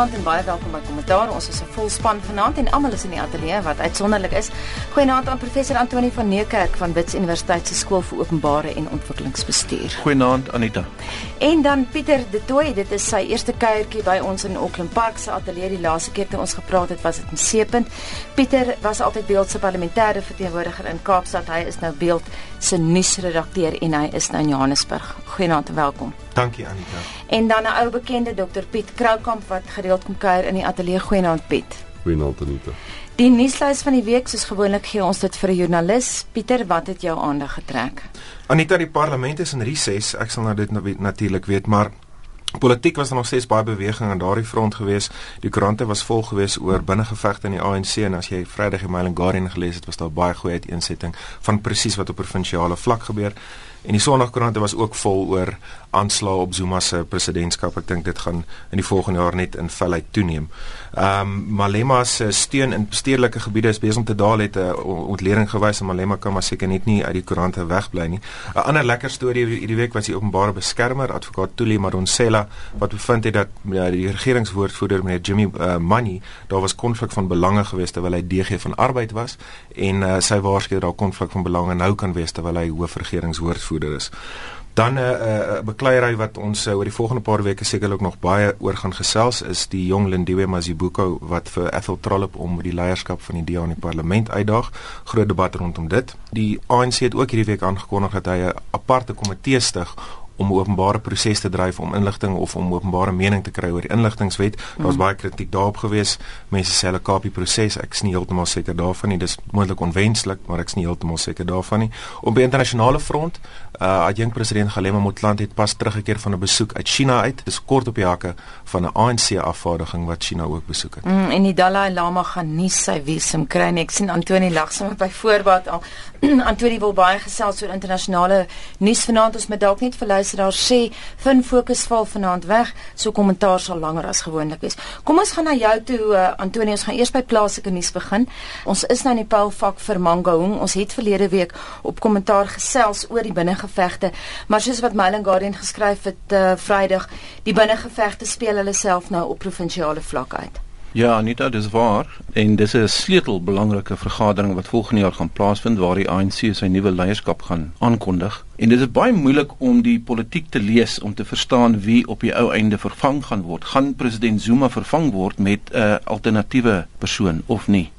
Goeienaand en baie welkom by Kommentaar. Ons is 'n vol span vanaand en almal is in die ateljee wat uitsonderlik is. Goeienaand aan professor Antoni van Niekerk van Wits Universiteit se skool vir openbare en ontwikkelingsbestuur. Goeienaand Anita. En dan Pieter De Tooy, dit is sy eerste kuiertjie by ons in Auckland Park se ateljee. Die laaste keer toe ons gepraat het, was dit in Seepunt. Pieter was altyd beeld se parlementêre verteenwoordiger in Kaapstad. Hy is nou beeld se nuusredakteur en hy is nou in Johannesburg. Goeienaand en welkom. Dankie Anita. En dan 'n ou bekende Dr Piet Kroukamp wat gereeld kom kuier in die ateljee Goeienaand Piet. Goeienaand Anita. Die nuuslys van die week soos gewoonlik gee ons dit vir 'n joernalis. Pieter, wat het jou aandag getrek? Anita, die parlement is in reses. Ek sal nou dit natuurlik weet, maar Politiek was daar nog steeds baie beweging aan daardie front gewees. Die koerante was vol gewees oor binnengevegte in die ANC en as jy Vrydag die Mail and Guardian gelees het, was daar baie goeie uiteensetting van presies wat op provinsiale vlak gebeur. En die Sondagkoerante was ook vol oor aanslae op Zuma se presidentskap. Ek dink dit gaan in die volgende jaar net in velheid toeneem. Ehm um, Malema se steun in stedelike gebiede is besig om te daal het 'n uh, ontleding gewys en Malema kan maar seker net nie uit die koerante wegbly nie. 'n Ander lekker storie hierdie week was die openbare beskermer advokaat Tuli Madonsela wat bevind het dat ja, die regeringswoordvoerder meneer Jimmy uh, Money daar was konflik van belange gewees terwyl hy DG van arbeid was en uh, sy waarsku dat daar konflik van belange nou kan wees terwyl hy hoofregeringswoordvoerder is. Dan 'n uh, uh, bekleierery wat ons uh, oor die volgende paar weke sekerlik nog baie oor gaan gesels is die jong Lindiwe Mazibuko wat vir Ethel Trollop om die leierskap van die DA in die parlement uitdaag. Groot debat rondom dit. Die ANC het ook hierdie week aangekondig dat hy 'n aparte komitee stig om openbare proses te dryf om inligting of om openbare mening te kry oor die inligtingwet. Daar's mm. baie kritiek daarop gewees. Mense sê hulle kapie proses. Ek is nie heeltemal seker daarvan nie. Dis moontlik onwenslik, maar ek is nie heeltemal seker daarvan nie. Op die internasionale front, uh adjunk president Galema Motlanthe het pas teruggekeer van 'n besoek uit China uit. Dis kort op die hakke van 'n ANC afvaardiging wat China ook besoek het. Mm, en die Dalai Lama gaan nie sy visum kry nie. Ek sien Antoni lag sommer by voorbaat al. Antoni wil baie gesels oor internasionale nuus vanaand. Ons moet dalk net vir luisteraars sê, "Fin fokus val vanaand weg." So kommentaar sal langer as gewoonlik wees. Kom ons gaan na jou toe uh, Antoni. Ons gaan eers by plaaslike nuus begin. Ons is nou in die poulvak vir Mangaung. Ons het verlede week op kommentaar gesels oor die binnengevegte, maar soos wat Mail and Guardian geskryf het uh, Vrydag, die binnengevegte speel hulle self nou op provinsiale vlak uit. Ja, Anita, dis waar en dis 'n sleutelbelangrike vergadering wat volgende jaar gaan plaasvind waar die ANC sy nuwe leierskap gaan aankondig. En dit is baie moeilik om die politiek te lees om te verstaan wie op die ou einde vervang gaan word. Gaan president Zuma vervang word met 'n alternatiewe persoon of nie?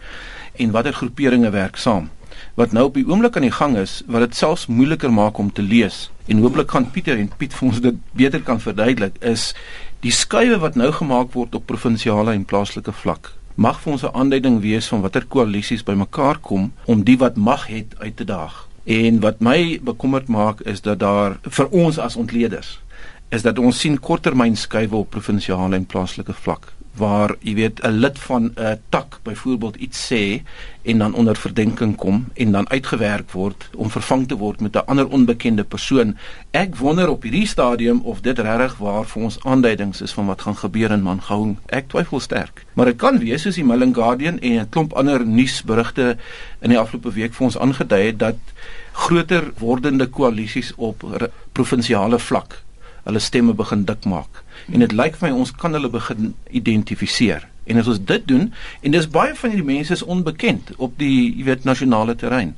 En watter groeperinge werk saam? Wat nou op die oomblik aan die gang is, wat dit selfs moeiliker maak om te lees en hooplik gaan Pieter en Piet vir ons dit beter kan verduidelik is Die skuwe wat nou gemaak word op provinsiale en plaaslike vlak mag vir ons 'n aanduiding wees van watter koalisies bymekaar kom om die wat mag het uit te daag. En wat my bekommerd maak is dat daar vir ons as ontleeders is dat ons sien korttermyn skuwe op provinsiale en plaaslike vlak waar jy weet 'n lid van 'n tak byvoorbeeld iets sê en dan onder verdenking kom en dan uitgewerk word om vervang te word met 'n ander onbekende persoon. Ek wonder op hierdie stadium of dit regtig waar vir ons aanduidings is van wat gaan gebeur in Mangaung. Ek twyfel sterk. Maar dit kan wees soos die Mail Guardian en 'n klomp ander nuusberigte in die afgelope week vir ons aangedui het dat groter wordende koalisies op provinsiale vlak hulle stemme begin dik maak en dit lyk vir my ons kan hulle begin identifiseer. En as ons dit doen en dis baie van hierdie mense is onbekend op die jy weet nasionale terrein.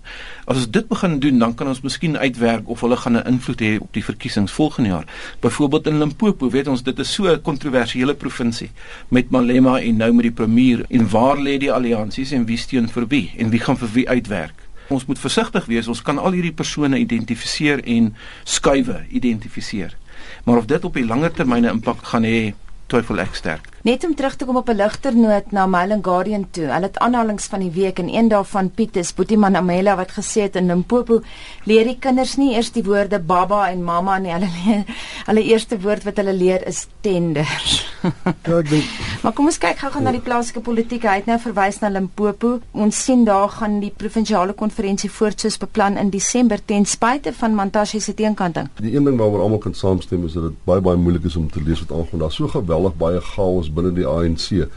As ons dit begin doen, dan kan ons miskien uitwerk of hulle gaan 'n invloed hê op die verkiesings volgende jaar. Byvoorbeeld in Limpopo, weet ons dit is so 'n kontroversiële provinsie met Malema en nou met die premier en waar lê die alliansies en wie steun vir wie en wie gaan vir wie uitwerk? Ons moet versigtig wees. Ons kan al hierdie persone identifiseer en skuwe identifiseer. Maar of dit op die langer termyn 'n impak gaan hê, twyfel ek sterk. Net om terug te kom op 'n ligter noot na Mail and Guardian toe. Hulle het aanhalinge van die week en een daarvan Piet is Boetiman Amela wat gesê het in Limpopo leer die kinders nie eers die woorde baba en mamma nie. Hulle leer hulle eerste woord wat hulle leer is tenders. ja, ek dink. Maar kom ons kyk gou gaan na die plaaslike politiek. Hy het nou verwys na Limpopo. Ons sien daar gaan die provinsiale konferensie voort soos beplan in Desember ten spyte van Mantashe se teenkanting. Die een ding waaroor almal kan saamstem is dat dit baie baie moeilik is om te lees wat aangaan. Daar's so geweldig baie chaos binne die ANC.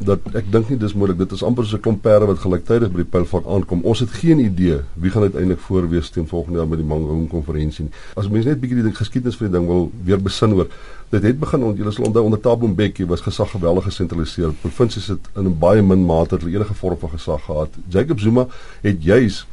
dat ek dink nie dis moontlik. Dit is amper so 'n klomp perde wat gelyktydig by die pylvak aankom. Ons het geen idee wie gaan uiteindelik voorwees teen volgende jaar met die Mangaung konferensie nie. As mense net bietjie die geskiedenis van die ding wil weer besin oor Dit het begin ont julle sal onthou onder Thabo Mbeki was gesag geweldig gesentraliseer. Provinsies het in 'n baie min mate enige vorm van gesag gehad. Jacob Zuma het juis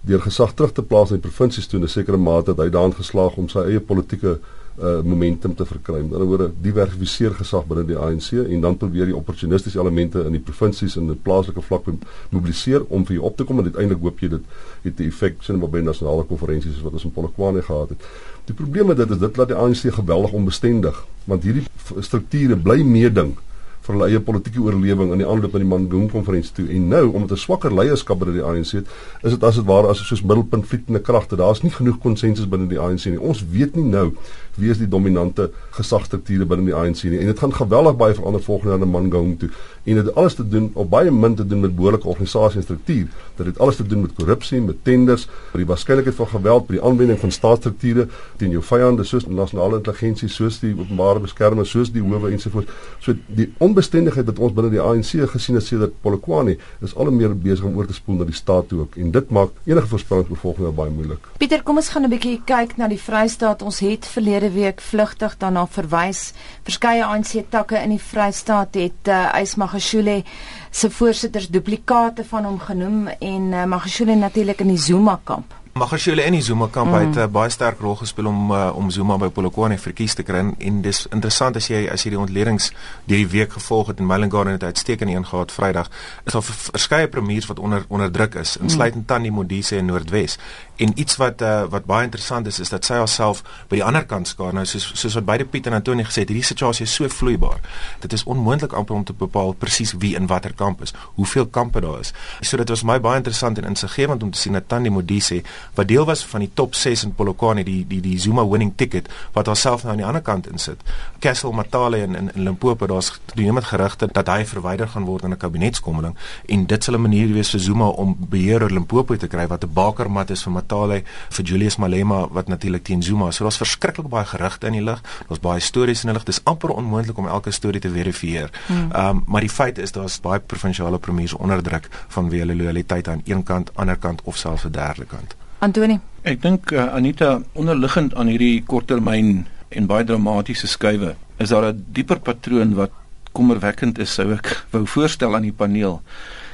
deur gesag terug te plaas in die provinsies toe 'n sekere mate dat hy daarin geslaag om sy eie politieke uh, momentum te verkry. Met ander woorde, diversifiseer gesag binne die ANC en dan probeer die opportunistiese elemente in die provinsies en die plaaslike vlak mobiliseer om vir jou op te kom en uiteindelik hoop jy dit het 'n effek sien maar by nasionale konferensies wat ons in Polokwane gehad het. Die probleem met dit is dit laat die ANC geweldig onbestendig want hierdie strukture bly meeding vir hulle eie politieke oorlewing in die aanloop aan die Mangaung konferensie toe. En nou, omdat 'n swakker leierskap binne die ANC het, is dit as dit ware as soos middelpunt vliegende kragte. Daar's nie genoeg konsensus binne die ANC nie. Ons weet nie nou wie is die dominante gesagstrukture binne die ANC nie. En dit gaan geweldig baie verander volgende jaar in Mangaung toe. En dit alles te doen op baie min te doen met behoorlike organisasie en struktuur. Dit het alles te doen met korrupsie, met tenders, met die waarskynlikheid van geweld by die aanwending van staatsstrukture teen jou vyande soos nasionale intelligensie, soos die openbare beskerming, soos die howe ensovoorts. So die onbestendigheid wat ons binne die ANC gesien het sedert Polokwane is al meer besig om oor te spoel na die staat toe ook en dit maak enige voorspelling vir volgende jaar baie moeilik. Pieter, kom ons gaan 'n bietjie kyk na die Vrystaat. Ons het verlede week vlugtig daarna verwys. Verskeie ANC takke in die Vrystaat het uh, Ys Magashule se voorsitters duplikate van hom genoem en uh, Magashule natuurlik in die Zuma kamp. Magashule en die Zuma kamp mm. het 'n uh, baie sterk rol gespeel om uh, om Zuma by Polokwane verkies te kry en, dis interessant as jy as jy die ontledings deur die week gevolg het en Mailingarden het uitstekend ingegaan Vrydag is daar verskeie premiers wat onder onder druk is insluitend mm. Tannie Modise in Noordwes en iets wat uh, wat baie interessant is is dat sy haarself by die ander kant skaar. Nou soos soos wat beide Piet en Antonie gesê het hierdie situasie is so vloeibaar. Dit is onmoontlik amper om te bepaal presies wie in watter kamp is hoeveel kampe daar is. So dit was my baie interessant en insiggewend om te sien dat Tannie Modise wat deel was van die top 6 in Polokwane die die die Zuma winning ticket wat haarself nou aan die ander kant insit. Kessel Matale in in, in Limpopo daar's toenemend gerugte dat hy verwyder gaan word in 'n kabinetskommeling en dit sal 'n manier wees vir Zuma om beheer oor Limpopo te kry wat 'n bakermat is vir Matale vir Julius Malema wat natuurlik teen Zuma. So daar's verskriklik baie gerugte in die lug. Daar's baie stories in die lug. Dis amper onmoontlik om elke storie te verifieer. Ehm um, maar die feit is daar's baie provinsiale premiers onder druk vanweë hulle lojaliteit aan een kant, ander kant of selfs 'n derde kant. Antoni. Ek dink uh, Anita onderliggend aan hierdie korttermyn en baie dramatiese skuwe is daar 'n dieper patroon wat kommerwekkend is sou ek wou voorstel aan die paneel.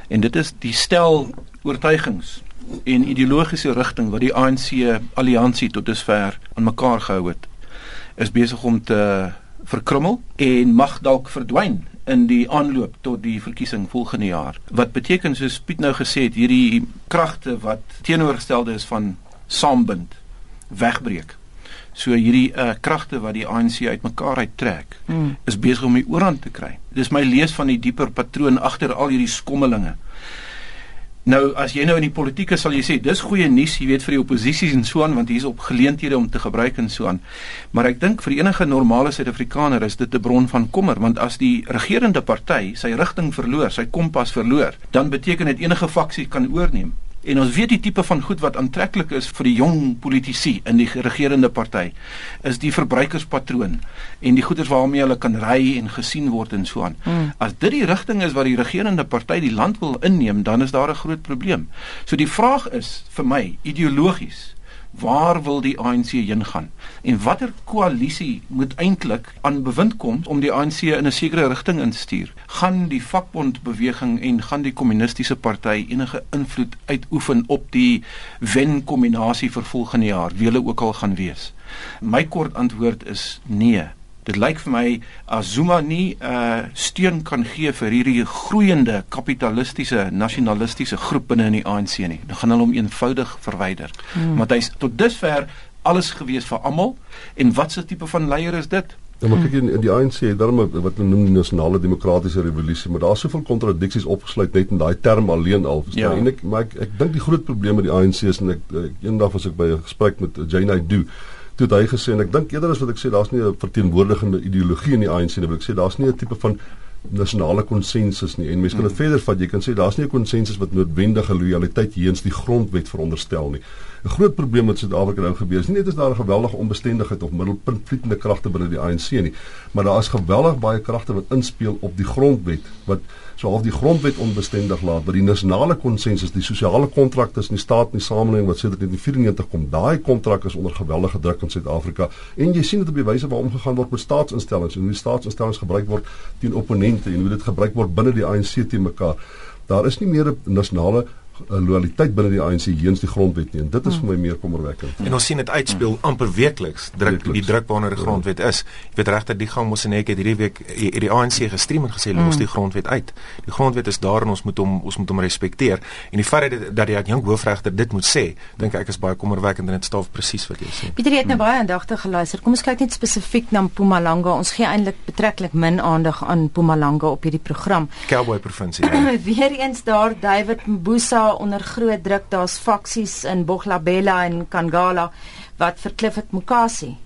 En dit is die stel oortuigings en ideologiese rigting wat die ANC alliansie tot dusver aan mekaar gehou het is besig om te verkrummel en mag dalk verdwyn in die aanloop tot die verkiesing volgende jaar. Wat beteken soos Piet nou gesê het hierdie kragte wat teenoorgestelde is van saambind wegbreek. So hierdie uh, kragte wat die ANC uitmekaar uittrek mm. is besig om die oorhand te kry. Dis my lees van die dieper patroon agter al hierdie skommelinge. Nou as jy nou in die politiek is sal jy sê dis goeie nuus, jy weet vir die oppositie en so aan want hier's op geleenthede om te gebruik en so aan. Maar ek dink vir enige normale Suid-Afrikaner is dit 'n bron van kommer want as die regerende party sy rigting verloor, sy kompas verloor, dan beteken dit enige faksie kan oorneem. En ons weet die tipe van goed wat aantreklik is vir die jong politici in die regerende party is die verbruikerspatroon en die goederes waarmee hulle kan ry en gesien word en so aan. Mm. As dit die rigting is wat die regerende party die land wil inneem, dan is daar 'n groot probleem. So die vraag is vir my ideologies waar wil die ANC heen gaan? En watter koalisie moet eintlik aan bewind kom om die ANC in 'n sekere rigting in te stuur? Gaan die vakbondbeweging en gaan die kommunistiese party enige invloed uitoefen op die wen kombinasie vir volgende jaar wie hulle ook al gaan wees? My kort antwoord is nee Dit lyk vir my as Zuma nie uh, steun kan gee vir hierdie groeiende kapitalistiese nasionalistiese groep binne in die ANC nie. Dan gaan hulle hom eenvoudig verwyder. Hmm. Want hy's tot dusver alles gewees vir almal en watse tipe van leier is dit? Ja, maar kyk in, in die ANC, daarom wat hulle noem die nasionale demokratiese revolusie, maar daar's soveel kontradiksies opgesluit net in daai term alleen al. Ja. En ek maar ek, ek dink die groot probleem met die ANC is en ek, ek eendag was ek by 'n gesprek met Jane Idu toe hy gesê en ek dink eerder as wat ek sê daar's nie 'n verteenwoordigende ideologie in die ANC nie, wil ek sê daar's nie 'n tipe van nasionale konsensus nie. En mense kan dit hmm. verder vat. Jy kan sê daar's nie 'n konsensus wat noodwendige lojaliteit teenoor die grondwet veronderstel nie. 'n Groot probleem met Suid-Afrika nou gebeur is nie net is daar 'n geweldige onbestendigheid of middelpuntvlietende kragte binne die ANC nie, maar daar is geweldig baie kragte wat inspel op die grondwet wat so half die grondwet onbestendig laat by die nasionale konsensus die sosiale kontrak tussen die staat en die samelewing wat sedert 1994 kom daai kontrak is onder geweldige druk in Suid-Afrika. En jy sien dit op die wyse waarop omgegaan word met staatsinstellings en hoe die staatsinstellings gebruik word teen opponente en hoe dit gebruik word binne die ANC teen mekaar. Daar is nie meer 'n nasionale loyaliteit binne die ANC heens die grondwet nie en dit is vir my meer kommerwekkend. En ons sien dit uitspeel amper weekliks druk wekeliks. die druk waarna die grondwet is. Jy weet regter die gang mos en ek het hierdie week hierdie ANC gestream en gesê los die grondwet uit. Die grondwet is daar en ons moet hom ons moet hom respekteer. En die feit dat dat die adjunk hoofregter dit moet sê, dink ek is baie kommerwekkend en dit staaf presies wat jy sê. Pieter het nou baie aandagtig geluister. Kom ons kyk net spesifiek na Mpumalanga. Ons gee eintlik betreklik min aandag aan Mpumalanga op hierdie program. Cowboy provinsie. Ja. Weereens daar David Mbusa onder groot druk daar's faksies in Boglabella en Kangala wat vir Clifford Mukasi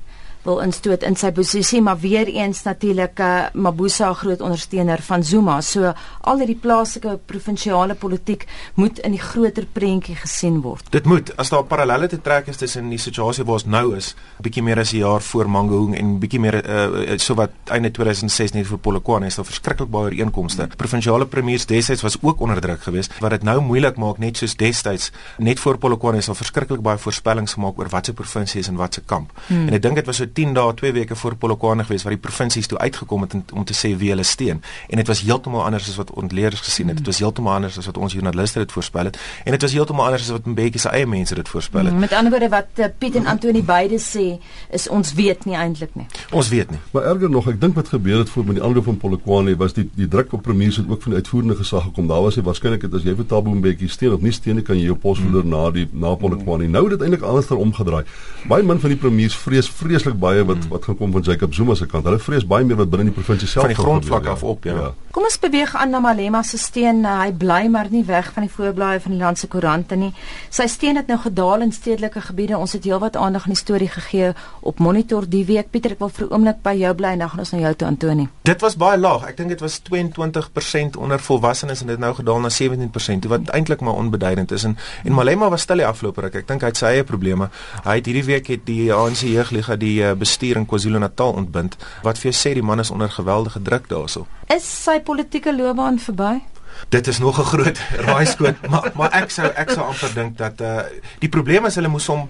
wil instoot in sy posisie maar weer eens natuurlik uh, Mabuza groot ondersteuner van Zuma. So al hierdie plaaslike provinsiale politiek moet in die groter prentjie gesien word. Dit moet as daar parallelle te trek is tussen die situasie waar ons nou is bietjie meer as 'n jaar voor Mangaung en bietjie meer uh, so wat einde 2006 net vir Polokwane is daar verskriklik baie ooreenkomste. Provinsiale premiers destyds was ook onder druk geweest. Wat dit nou moeilik maak net soos destyds net voor Polokwane is daar verskriklik baie voorspellings gemaak oor watse provinsie is en watse kamp. Hmm. en ek dink dit was so 10 dae, 2 weke voor Polokwane gewees waar die provinsies toe uitgekom het om te sê wie hulle steun. En dit was heeltemal anders as wat ontleerders gesien het. Dit was heeltemal anders as wat ons joernaliste dit voorspel het. En dit was heeltemal anders as wat Mbeki se eie mense dit voorspel het. Met ander woorde wat uh, Piet en Antoni beide sê is ons weet nie eintlik nie. Ons weet nie. Maar erger nog, ek dink wat gebeur het voor met die aanloop van Polokwane was die die druk op premiers het ook van die uitvoerende gesag gekom. Daar was hy waarskynlik het as jy vir Tabo Mbeki steun of nie steun kan jy jou pos verloor hmm. na die na Polokwane. Nou het dit eintlik anders omgedraai. Baie min van die premiers vrees vreeslik baie wat hmm. wat gaan kom van Jacob Zuma se kant. Hulle vrees baie meer wat binne die provinsie self van die grondvlak af op, ja. ja. Kom ons beweeg aan na Malema se steun. Hy bly maar nie weg van die voorblaaie van die land se koerante nie. Sy steun het nou gedaal in stedelike gebiede. Ons het heelwat aandag aan die storie gegee op Monitor die week. Pieter, ek wil vir 'n oomblik by jou bly en dan gaan ons na jou toe Antoni. Dit was baie laag. Ek dink dit was 22% onder volwassenes en dit nou gedaal na 17%, wat eintlik maar onbeduidend is en en Malema was stil die afgelope ruk. Ek dink hy het sy eie probleme. Hy het hierdie week het die ANC jeugliga die uh, bestuur in KwaZulu-Natal ontbind wat vir jou sê die man is onder geweldige druk daarso. Is sy politieke loopbaan verby? Dit is nog 'n groot raaiskoot, maar maar ek sou ek sou amper dink dat uh die probleem is hulle moes hom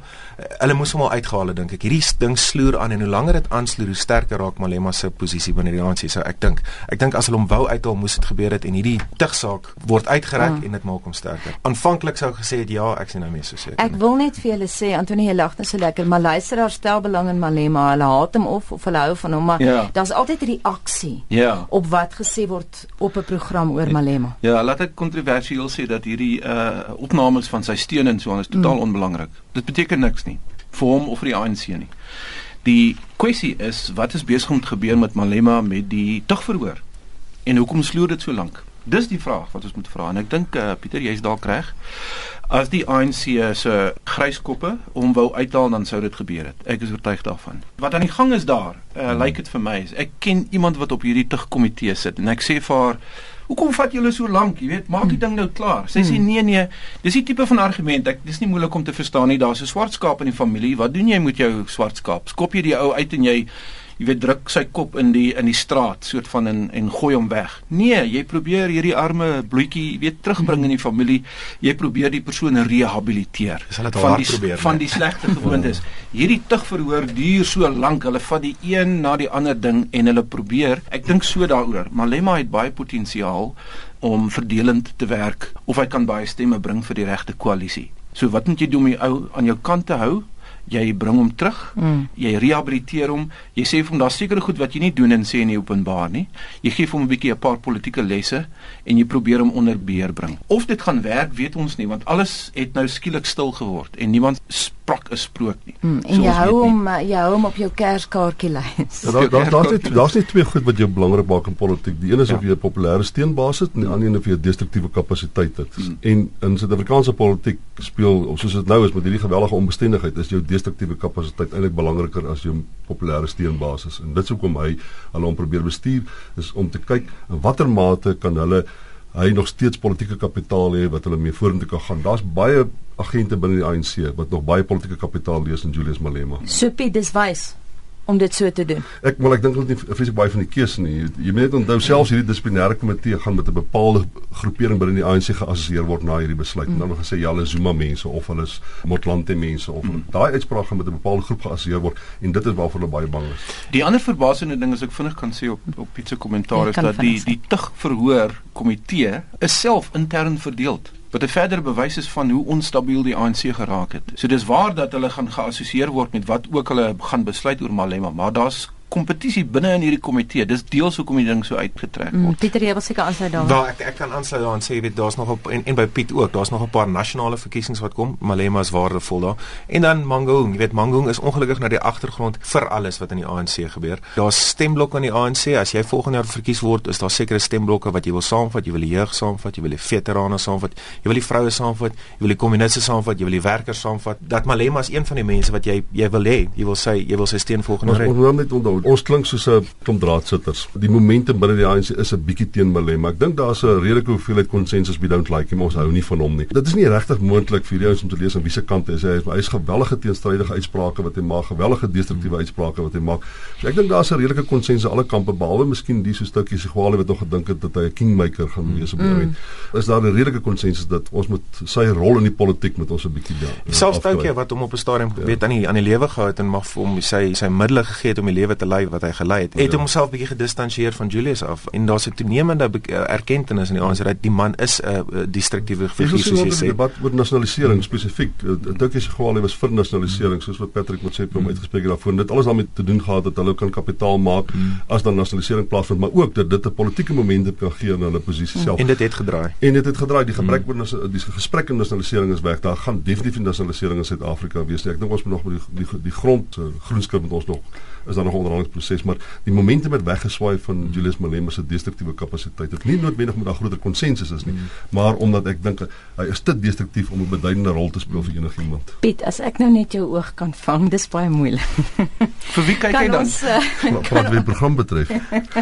hulle moes hom al uitgehaal het dink ek. Hierdie ding sloer aan en hoe langer dit aansloer, hoe sterker raak Malema se posisie binne die ANC. So ek dink, ek dink as hulle hom wou uithaal, moes dit gebeur het en hierdie tugsaak word uitgereik mm. en dit maak hom sterker. Aanvanklik sou gesê het ja, ek sien nou meer so seker. Ek wil net vir julle sê Antonie, jy lag net so lekker, maar luisteraars stel belang in Malema. Hulle haat hom of of hulle hou van hom, maar ja. daar's altyd 'n reaksie ja. op wat gesê word op 'n program oor Malema. Ja, laat ek kontroversieel sê dat hierdie uh opnames van sy steun en so aan is totaal mm. onbelangrik. Dit beteken niks nie vir hom of vir die ANC nie. Die kwessie is wat is besig om te gebeur met Malema met die tugverhoor? En hoekom sloer dit so lank? Dis die vraag wat ons moet vra en ek dink uh, Pieter jy's dalk reg. As die ANC se gryskoppe om wou uithaal dan sou dit gebeur het. Ek is oortuig daarvan. Wat aan die gang is daar, uh, hmm. lyk dit vir my is ek ken iemand wat op hierdie tugkomitee sit en ek sê vir haar Hoekom vat julle so lank? Jy weet, maak die ding nou klaar. Sy sê hmm. nee nee, dis die tipe van argument. Ek dis nie moeilik om te verstaan nie. Daar's 'n swart skaap in die familie. Wat doen jy met jou swart skaap? Skop jy die ou uit en jy jy weet druk sy kop in die in die straat soort van en en gooi hom weg. Nee, jy probeer hierdie arme bloetjie weet terugbring in die familie. Jy probeer die persoon rehabiliteer van die probeer, van die slegte gewoontes. Hierdie tugverhoor duur so lank. Hulle vat die een na die ander ding en hulle probeer. Ek dink so daaroor. Malema het baie potensiaal om verdelend te werk of hy kan baie stemme bring vir die regte koalisie. So wat moet jy doen om die ou aan jou kant te hou? Jy bring hom terug, mm. jy rehabiliteer hom, jy sê vir hom daar's sekere goed wat jy nie doen en sê nie openbaar nie. Jy gee hom 'n bietjie 'n paar politieke lesse en jy probeer hom onder beheer bring. Of dit gaan werk, weet ons nie, want alles het nou skielik stil geword en niemand sprak 'n sprook nie. Mm, en so jy hou hom eh, jy hou hom op jou kerskaartjie lys. Ja, daar daar's daar net daar's net twee goed wat jou belangrik maak in politiek. Die een is ja. of jy 'n populêre steunbasis het en die ander een of jy 'n destruktiewe kapasiteit het. Mm. En in Suid-Afrikaanse politiek speel of soos dit nou is met hierdie gewellige onbestendigheid is jou destruktiewe kapasiteit eintlik belangriker as jou populêre steunbasis. En dit is hoekom hy hulle om probeer bestuur is om te kyk in watter mate kan hulle hy nog steeds politieke kapitaal het wat hulle mee vorentoe kan gaan. Daar's baie agente binne die ANC wat nog baie politieke kapitaal lees in Julius Malema. Sophie, dis wys om dit so te doen. Ek wil ek dink hulle het nie vreeslik baie van die keuse nie. Jy moet net onthou selfs hierdie dissiplinêre komitee gaan met 'n bepaalde groepering binne die ANC geassosieer word na hierdie besluit. Mm. Dan nog gesê ja, hulle Zuma mense of hulle is Motlanthe mense of mm. daai uitspraak gaan met 'n bepaalde groep geassosieer word en dit is waarvoor hulle baie bang is. Die ander verbasende ding is ek vinnig kan sê op op Piet se kommentaar is dat die die tug verhoor komitee is self intern verdeel wat 'n verdere bewys is van hoe onstabiel die ANC geraak het. So dis waar dat hulle gaan geassosieer word met wat ook hulle gaan besluit oor Malema, maar daar's kompetisie binne in hierdie komitee. Dis deels hoekom die ding so uitgetrek mm, word. Mm, Pieter, jy wil seker aansluit daar. Wel, ek ek kan aansluit daar en sê jy weet daar's nog op en, en by Piet ook, daar's nog 'n paar nasionale verkiesings wat kom. Malema is waardevol daar. En dan Mangaung, jy weet Mangaung is ongelukkig na die agtergrond vir alles wat in die ANC gebeur. Daar's stemblokke in die ANC. As jy volgende jaar verkies word, is daar sekere stemblokke wat jy wil saamvat. Jy wil die jeug saamvat, jy wil die veterane saamvat, jy wil die vroue saamvat, jy wil die kommuniste saamvat, jy wil die werkers saamvat. Dat Malema is een van die mense wat jy jy wil hê. Jy wil sy jy wil sy steen volgende ry. Ons moet net onthou ons klink soos 'n klomp draadsitters. Die momentum binne die ANC is 'n bietjie teen Malema. Ek dink daar's 'n redelike hoeveelheid konsensus we don't like him ons hou nie van hom nie. Dit is nie regtig moontlik vir die ouens om te lees aan wie se kant is. Hy is, hy is gewellige teenstrydige uitsprake wat hy maak, gewellige destruktiewe uitsprake wat hy maak. So ek dink daar's 'n redelike konsensus alle kampe behalwe miskien die so stukkie Sigwale wat nog gedink het dat hy 'n kingmaker gaan wees op die einde. Mm. Is daar 'n redelike konsensus dat ons moet sy rol in die politiek met ons 'n bietjie daar. Selfs Toukie wat hom op 'n stadium ja. weet aan die aan die lewe gehou het en mag vir hom sy sy middele gegee het om die lewe te lei wat hy gelei het, het homself bietjie gedistansieer van Julius af en daar's 'n toenemende erkenning in die ANC dat die man is 'n uh, destruktiewe figuur soos jy sê. Debat oor nasionalisering spesifiek. Dink jy se geval hy was vir nasionalisering soos wat Patrick moet sê hom uitgespreek het daarvoor. Dit alles daarmee te doen gehad dat hulle kan kapitaal maak hmm. as dan nasionalisering plaasvind, maar ook dat dit 'n politieke momentum kan gee aan hulle posisie self. En dit het gedraai. En dit het gedraai. Die gebrek oor hmm. die gesprek oor nasionalisering is weg. Daar gaan definitief nasionalisering in Suid-Afrika wees. Ek dink ons moet nog met die die, die grond groenskrif met ons nog is daar nog 'n onderhandelingsproses, maar die momentum het weggeswaai van Julius Malema se destruktiewe kapasiteit. Dit nie noodwendig met 'n groter konsensus is nie, mm. maar omdat ek dink hy is te destruktief om 'n beduidende rol te speel vir enigiemand. Piet, as ek nou net jou oog kan vang, dis baie moeilik. vir wie kyk jy dan? Ons, uh, wat die program betref.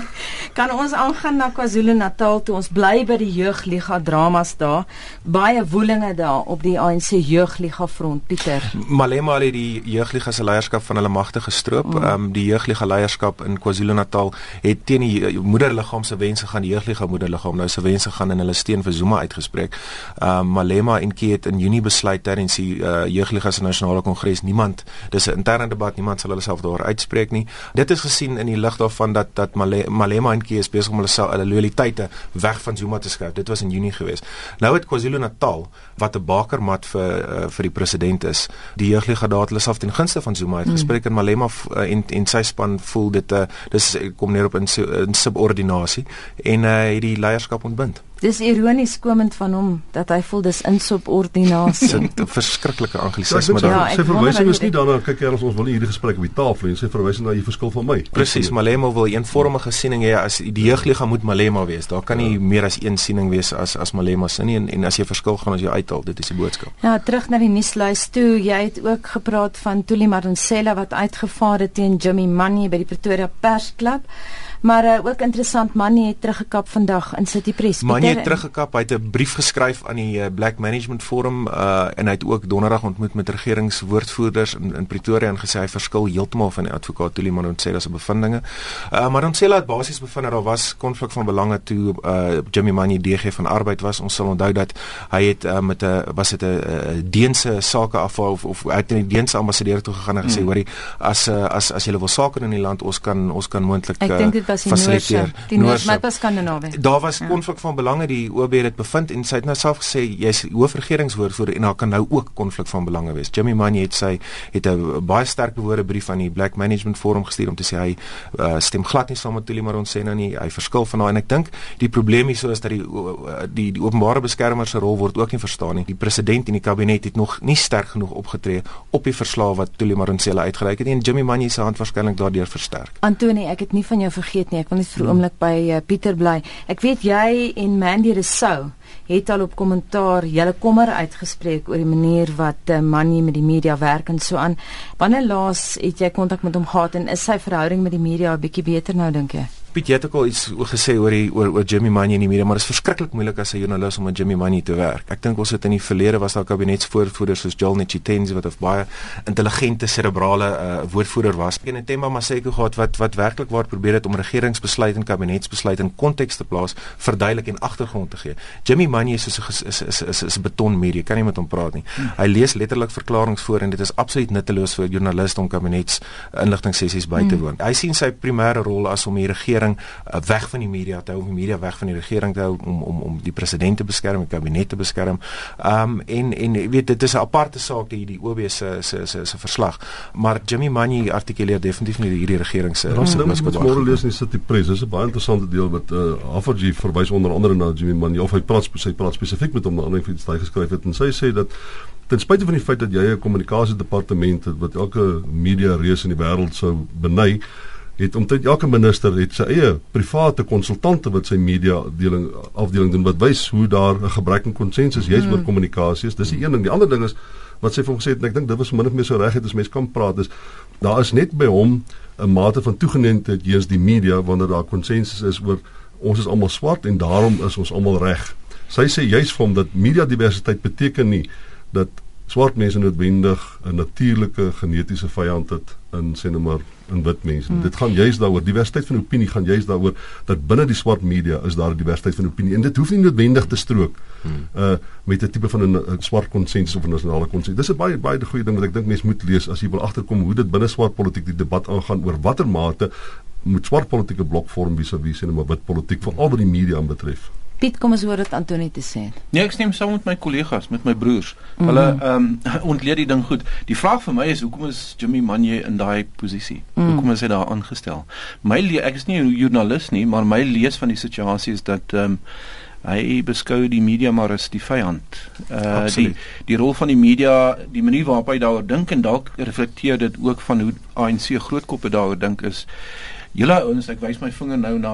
kan ons aangaan na KwaZulu-Natal toe ons bly by die jeugliga dramas daar. Baie woelinge daar op die ANC jeugliga front, Pieter. Malema het die jeugliga se leierskap van hulle magte gestroop. Mm. Um, die jeuglige leierskap in KwaZulu-Natal het teen die eh, moederliggaam se wense gaan die jeuglige moederliggaam nou se wense gaan in hulle steun vir Zuma uitgespreek. Ehm uh, Malema en Kie het in Junie besluit in die uh, jeuglige se nasionale kongres niemand dis 'n interne debat niemand sal hulle self daar uitspreek nie. Dit is gesien in die lig daarvan dat dat Male, Malema en Kie is besig om hulle self hulle loyaliteite weg van Zuma te skuif. Dit was in Junie gewees. Nou het KwaZulu-Natal wat 'n bakermat vir uh, vir die president is, die jeuglige daad hulle self ten gunste van Zuma uitgespreek mm. en Malema uh, en en sy span voel dit uh, dis kom neer op 'n subordinasie en hy uh, het die leierskap ontbind. Dis ironies komend van hom dat hy voel dis insubordinasie. Dit 'n verskriklike anglisisme daar. Ja, sy verwysing is nie daarna kyk jy ons wil nie hierdie gesprek op die tafel hê. Sy verwysing na jy verskil van my. Presies, Malema wil 'n eenvormige siening hê as die jeugliga moet Malema wees. Daar kan nie ja. meer as een siening wees as as Malema se nie en, en as jy verskil gaan as jy uithaal, dit is die boodskap. Ja, terug na die nuuslys toe. Jy het ook gepraat van Tuli Madonsela wat uitgevaar het teen Jimmy Money by die Pretoria Persklub. Maar uh, ook interessant Manny het teruggekap vandag in City Press. Manny het teruggekap, hy het 'n brief geskryf aan die uh, Black Management Forum uh, en hy het ook donderdag ontmoet met regeringswoordvoerders in, in Pretoria en gesê hy verskil heeltemal van die advokaat Tuli Manunsela se bevindinge. Uh, maar Manunsela het basies bevind dat daar was konflik van belange toe uh, Jimmy Manny DG van arbeid was. Ons sal onthou dat hy het uh, met 'n was dit 'n Deense sake afval of, of hy het in die Deense ambassadeur toe gegaan en gesê mm. hoorie as uh, as as jy wil sake in die land ons kan ons kan moontlik uh, was die Noorse, die Noorse, maar was Skandinawië. Daar was ja. konflik van belange die OB het bevind en sy het nou self gesê jy's hoofregeringswoordvoerder en daar kan nou ook konflik van belange wees. Jimmy Manye het sy het 'n baie sterk bewoorde brief aan die Black Management Forum gestuur om te sê hy uh, stem glad nie saam met Tuli Maronsena nie. Hy verskil van haar en ek dink die probleem hier so is dat die die die openbare beskermer se rol word ook nie verstaan nie. Die president en die kabinet het nog nie sterk genoeg opgetree op die verslae wat Tuli Maronsela uitgereik het en Jimmy Manye se hand waarskynlik daardeur versterk. Antoni, ek het nie van jou vergeet weet nie. Ek wil net vir 'n oomblik by uh, Pieter bly. Ek weet jy en Mandy Resou het al op kommentaar julle kommer uitgespreek oor die manier wat uh, man hier met die media werk en so aan. Wanneer laas het jy kontak met hom gehad en is sy verhouding met die media 'n bietjie beter nou dink jy? Piet jy het ook al iets gesê oor die oor oor Jimmy Manny in die media, maar dit is verskriklik moeilik as 'n joernalis om met Jimmy Manny te werk. Ek dink ons het in die verlede was daar kabinetsvoorvoerders soos Joel Netjitenzi wat of baie intelligente serebrale uh, woordvoerder was. En Ntemba Maseko gehad wat wat werklik waar probeer het om regeringsbesluite en kabinetsbesluite in konteks te plaas, verduidelik en agtergrond te gee. Jimmy Manny is soos 'n is is is is 'n betonmuur. Jy kan nie met hom praat nie. Hmm. Hy lees letterlik verklaringe voor en dit is absoluut nutteloos vir joernaliste om kabinets inligtingsessies by te hmm. woon. Hy sien sy primêre rol as om die regering uh, weg van die media te hou, om die media weg van die regering te hou om om om die president te beskerm, die kabinet te beskerm. Um en en jy weet dit is 'n aparte saak die die OB se se se se verslag. Maar Jimmy Manny artikuleer definitief nie hierdie regering se se misbruik. Ons môre lees in die City Press. Dis 'n baie interessante deel wat uh, eh, Afaji verwys onder andere na Jimmy Manny of hy praat sy praat spesifiek met hom na aanleiding van iets wat hy geskryf het en sy sê dat ten spyte van die feit dat jy 'n kommunikasiedepartement het wat elke media reus in die wêreld sou beny het omtrent elke minister het sy eie private konsultante wat sy media afdeling afdeling doen wat wys hoe daar 'n gebrek aan konsensus juis oor mm. kommunikasie is. Dis die een ding. Die ander ding is wat sy vir hom gesê het en ek dink dit was min of meer so reg het as mens kan praat is daar is net by hom 'n mate van toegeneentheid teenoor die media wanneer daar konsensus is oor ons is almal swart en daarom is ons almal reg. Sy sê juis vir hom dat media diversiteit beteken nie dat swart mense noodwendig 'n natuurlike genetiese vyand het in sê nou maar in wit mense. Hmm. Dit gaan juist daaroor diversiteit van opinie gaan juist daaroor dat binne die swart media is daar 'n diversiteit van opinie en dit hoef nie noodwendig te strook hmm. uh met 'n tipe van 'n swart konsensus of 'n nasionale konsensus. Dis 'n baie baie goeie ding wat ek dink mense moet lees as jy wil agterkom hoe dit binne swart politiek die debat aangaan oor watter mate moet swart politieke blok vorm vis-à-vis -vis, en maar wit politiek veral wat die media aanbetref. Piet, kom ons hoor wat Antonie te sê het. Nee, ek stem saam met my kollegas, met my broers. Mm. Hulle ehm um, ontleed die ding goed. Die vraag vir my is hoekom is Jimmy Manje in daai posisie? Mm. Hoekom is hy daar aangestel? My ek is nie 'n joernalis nie, maar my lees van die situasie is dat ehm um, hy beskou die media maar as die vyand. Uh die die rol van die media, die manier waarop hy daaroor dink en dalk reflekteer dit ook van hoe ANC grootkoppe daaroor dink is Julle ouens, ek wys my vinger nou na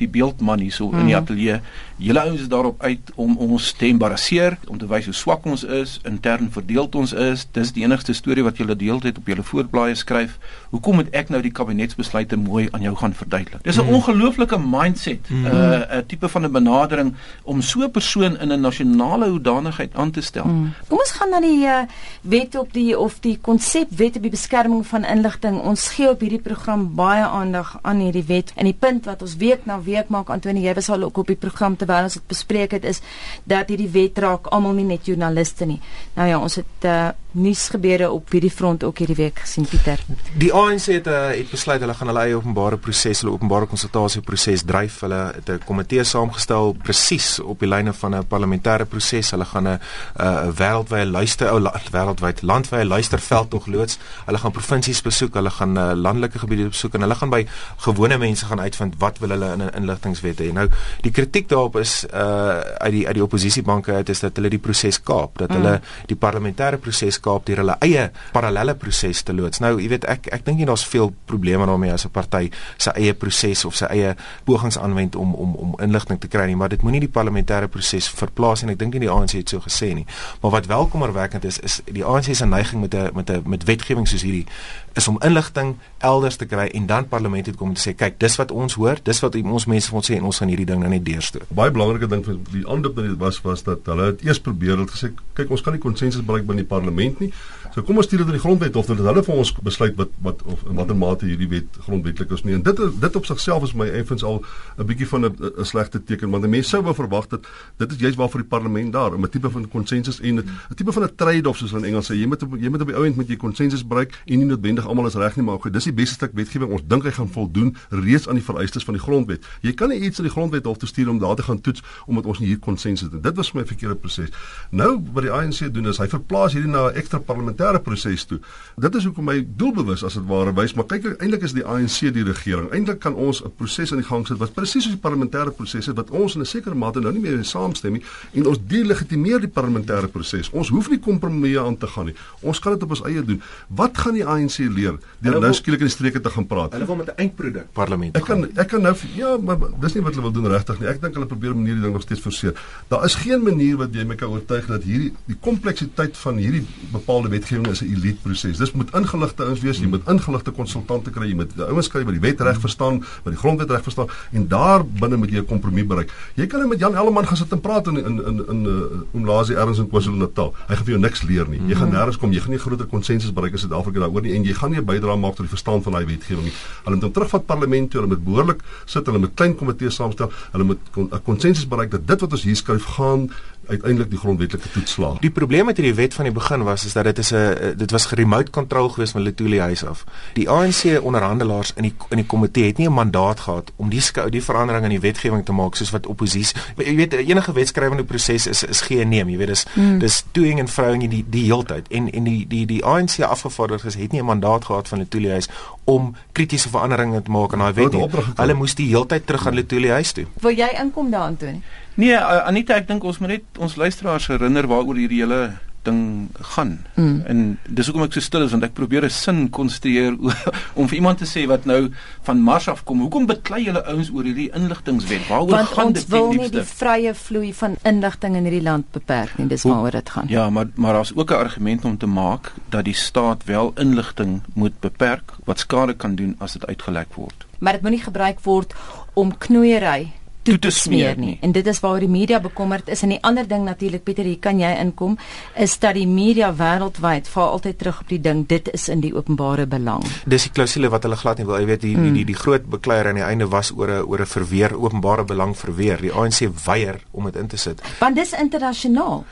die beeldman hierso mm. in die mhm. ateljee. Julle ouens is daarop uit om ons te embarrasseer, om te wys hoe swak ons is, intern verdeeld ons is. Dis die enigste storie wat julle deel het op julle voorblaaie skryf. Hoekom moet ek nou die kabinetsbesluite mooi aan jou gaan verduidelik? Dis 'n mm. ongelooflike mindset, 'n mm. uh, 'n tipe van 'n benadering om so 'n persoon in 'n nasionale hoedanigheid aan te stel. Mm. Kom ons gaan na die uh, wet op die of die konsep wet op die beskerming van inligting. Ons gee op hierdie program baie aandag aan hierdie wet en die punt wat ons week na week maak Antonie jy was al ook op die program terwyl ons dit bespreek het is dat hierdie wet raak almal nie net joernaliste nie. Nou ja, ons het uh, nuus gebeure op hierdie front ook hierdie week gesien Pieter. Die ANC het uh, het besluit hulle gaan hulle eie openbare proses, hulle openbare konsultasieproses dryf. Hulle het 'n komitee saamgestel presies op die lyne van 'n parlementêre proses. Hulle gaan 'n 'n wêreldwye luister ou wêreldwyd landwye luisterveld tog loods. Hulle gaan provinsies besoek, hulle gaan uh, landelike gebiede besoek en hulle gaan by gewone mense gaan uitvind wat wil hulle in 'n inligtingwet hê. Nou die kritiek daarop is uh uit die uit die oppositiebanke het is dat hulle die proses kaap, dat mm. hulle die parlementêre proses Kaap deur hulle eie parallelle proses te loods. Nou, jy weet ek ek dink nie daar's veel probleme daarmee as 'n party sy eie proses of sy eie pogings aanwend om om om inligting te kry nie, maar dit moenie die parlementêre proses verplaas en ek dink nie die ANC het so gesê nie. Maar wat welkomerwekkend is is die ANC se neiging met 'n met 'n met wetgewing soos hierdie is om inligting elders te kry en dan parlement toe kom en sê kyk, dis wat ons hoor, dis wat ons mense vir ons sê en ons gaan hierdie ding nou net deurstoot. Baie belangrike ding vir die ander ding was was dat hulle het eers probeer het gesê kyk, ons kan nie konsensus bereik binne die parlement nie. So kom ons stuur dit aan die grondwet hof dat hulle vir ons besluit wat wat of in watter mate hierdie wet grondwetlik is nie. En dit dit op sigself is my effens al 'n bietjie van 'n slegte teken want mense sou wou verwag dat dit is juist waarvoor die parlement daar 'n tipe van konsensus en 'n tipe van 'n trade-off soos in Engels sê jy moet jy moet op die ou end met jy konsensus bereik en nie noodwendig almal is reg nie maar goed dis die beste stuk wetgewing ons dink hy gaan voldoen reeds aan die vereistes van die grondwet. Jy kan nie iets aan die grondwet hof toe stuur om daar te gaan toets omdat ons nie hier konsensus het. Dit was my verkeerde proses. Nou wat die ANC doen is hy verplaas hierdie na 'n ekstra parlementêre proses toe. Dit is hoekom my doelbewus as dit ware wys, maar kyk eintlik is die ANC die regering. Eintlik kan ons 'n proses aan die gang sit wat presies soos die parlementêre proses is wat ons in 'n sekere mate nou nie meer saamstem nie en ons delegitimeer die parlementêre proses. Ons hoef nie kompromieë aan te gaan nie. Ons kan dit op ons eie doen. Wat gaan die ANC leer deur nou skielik in die streke te gaan praat? Hulle wil met 'n eindproduk parlement. Ek kan ek kan nou ja, maar dis nie wat hulle wil doen regtig nie. Ek dink hulle probeer manier die ding nog steeds forceer. Daar is geen manier wat jy my kan oortuig dat hierdie die kompleksiteit van hierdie bepaalde wetgewing is 'n elite proses. Dis moet ingeligte ouens wees, jy moet ingeligte konsultante kry, jy moet die ouens kry wat die wet reg verstaan, wat die grondwet reg verstaan en daar binne moet jy 'n kompromie bereik. Jy kan net met Jan Elleman gaan sit en praat in in in in uh, Umlazi erns in KwaZulu-Natal. Hy gaan vir jou niks leer nie. Jy gaan nêrens kom, jy gaan nie groter konsensus bereik in Suid-Afrika daaroor nie en jy gaan nie 'n bydrae maak tot die verstaan van daai wetgewing nie. Hulle moet hom terugvat parlement toe, hulle moet behoorlik sit, hulle moet klein komitees saamstel, hulle moet 'n konsensus bereik dat dit wat ons hier skryf gaan uiteindelik die grondwetlike toets slaag. Die probleem met hierdie wet van die begin was is dat dit is 'n dit was geremote kontrol geweest van Letuli huis af. Die ANC onderhandelaars in die in die komitee het nie 'n mandaat gehad om die die verandering in die wetgewing te maak soos wat oppositie jy weet enige wetskrywende proses is is gee en neem, jy weet dis mm. dis doing en throwing die die heeltyd en en die die die ANC afgevaardigdes het nie 'n mandaat gehad van Letuli huis om kritiese veranderinge te maak aan daai wet nie. Hulle moes die heeltyd terug aan Letuli huis toe. Wil jy inkom daar Antonie? Nee, Anita, ek dink ons moet net ons luisteraars herinner waaroor hierdie hele ding gaan. Mm. En dis hoekom ek so stil is want ek probeer 'n sin konstrueer om vir iemand te sê wat nou van Mars af kom. Hoekom beklei julle ouens oor hierdie inligtingwet? Waaroor want gaan dit? Want ons wil nie die vrye vloei van inligting in hierdie land beperk nie. Dis waaroor dit gaan. Ja, maar maar daar's ook 'n argument om te maak dat die staat wel inligting moet beperk wat skade kan doen as dit uitgelek word. Maar dit moenie gebruik word om knoeiery toe te smeer nie. En dit is waaroor die media bekommerd is en die ander ding natuurlik Pieter, hier kan jy inkom, is dat die media wêreldwyd val altyd terug op die ding dit is in die openbare belang. Dis die klousule wat hulle glad nie wil. Jy weet die, mm. die die die groot bekleier aan die einde was oor 'n oor 'n verweer openbare belang verweer. Die ANC weier om dit in te sit. Want dis internasionaal.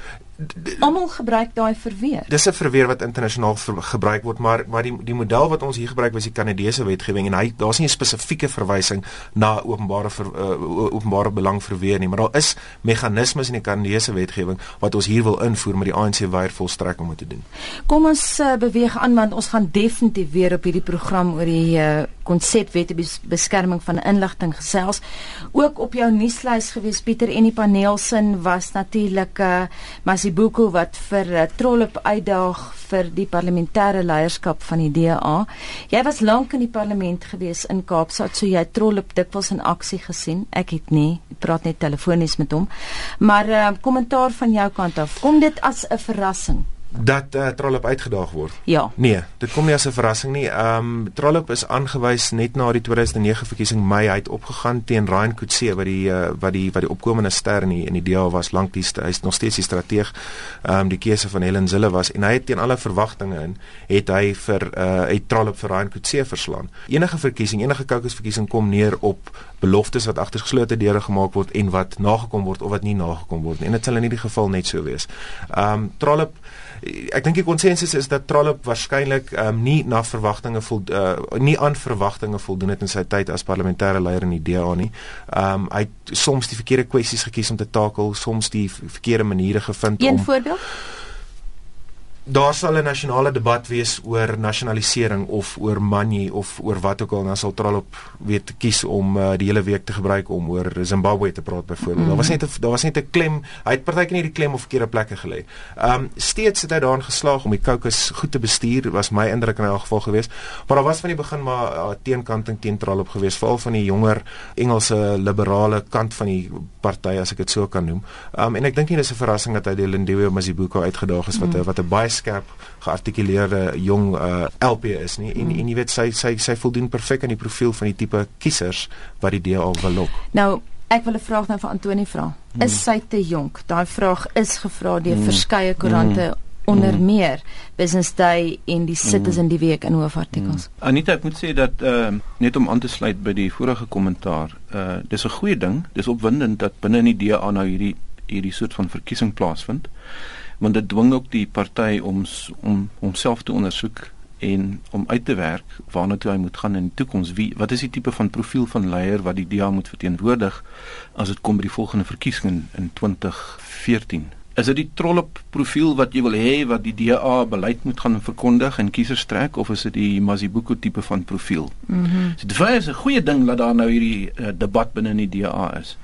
Almal gebruik daai verweer. Dis 'n verweer wat internasionaal gebruik word, maar maar die die model wat ons hier gebruik was die Kanadese wetgewing en hy daar's nie 'n spesifieke verwysing na openbare ver, uh, openbare belang verweer nie, maar daar is meganismes in die Kanadese wetgewing wat ons hier wil invoer met die ANC weier volstrek om dit te doen. Kom ons uh, beweeg aan want ons gaan definitief weer op hierdie program oor die uh, konsepwette beskerming van inligting gesels. Ook op jou nuuslys gewees Pieter en die paneelsin was natuurlik uh, Masibuko wat vir uh, Trollop uitdaag vir die parlementêre leierskap van die DA. Jy was lank in die parlement gewees in Kaapstad, so jy Trollop dikwels in aksie gesien. Ek het nie, ek praat net telefonies met hom. Maar uh, kommentaar van jou kant af, kom dit as 'n verrassing? Dat uh, Trollop uitgedaag word. Ja. Nee, dit kom nie as 'n verrassing nie. Ehm um, Trollop is aangewys net na die 2009 verkiesing Mei hy het opgegaan teen Ryan Coetzee wat die uh, wat die wat die opkomende ster in die, in die DA was lank die hy's nog steeds die strateeg. Ehm um, die keuse van Helen Zille was en hy het teen alle verwagtinge in het hy vir uh het Trollop vir Ryan Coetzee verslaan. Enige verkiesing, enige kokesverkiesing kom neer op beloftes wat agter geslote deure gemaak word en wat nagekom word of wat nie nagekom word nie. En dit sal in hierdie geval net so wees. Ehm um, Trollop ek dink die konsensus is dat Trollop waarskynlik um, nie na verwagtinge vol uh, nie aan verwagtinge voldoen het in sy tyd as parlementêre leier in die DA nie. Ehm um, hy het soms die verkeerde kwessies gekies om te takel, soms die verkeerde maniere gevind Een om Een voorbeeld? Daar sal 'n nasionale debat wees oor nasionalisering of oor money of oor wat ook al en dan sal Trollop weet kies om uh, die hele week te gebruik om oor Zimbabwe te praat byvoorbeeld. Mm. Daar was net 'n daar was net 'n klem. Hy het partykeer nie die klem op verkeerde plekke gelê. Ehm um, steeds het hy daarin geslaag om die caucus goed te bestuur, was my indruk in elk geval geweest. Maar daar was van die begin maar uh, teenkanting teen Trollop geweest, veral van die jonger Engelse liberale kant van die party as ek dit so kan noem. Ehm um, en ek dink nie dis 'n verrassing dat hy die Lindiwe Mazibuko uitgedaag is wat mm wat 'n baie skerp geartikuleerde jong uh, LP is nie en mm. en jy weet sy sy sy voldoen perfek aan die profiel van die tipe kiesers wat die DA wil lok. Nou ek wil 'n vraag nou vir Antoni vra. Mm. Is sy te jonk? Daai vraag is gevra deur mm. verskeie koerante mm onder meer Business Day en die Citizen mm. die week in hoofartikels. Mm. Anita, ek moet sê dat ehm uh, net om aan te sluit by die vorige kommentaar, uh dis 'n goeie ding, dis opwindend dat binne in die DA nou hierdie hierdie soort van verkiesing plaasvind want dit dwing ook die party om om homself te ondersoek en om uit te werk waarna toe hy moet gaan in die toekoms. Wie wat is die tipe van profiel van leier wat die DA moet verteenwoordig as dit kom by die volgende verkiesing in, in 2014? Is dit die trollop profiel wat jy wil hê wat die DA beleid moet gaan verkondig en kiesers trek of is dit die Mazibuko tipe van profiel? Mhm. Mm so dit is 'n goeie ding dat daar nou hierdie uh, debat binne in die DA is.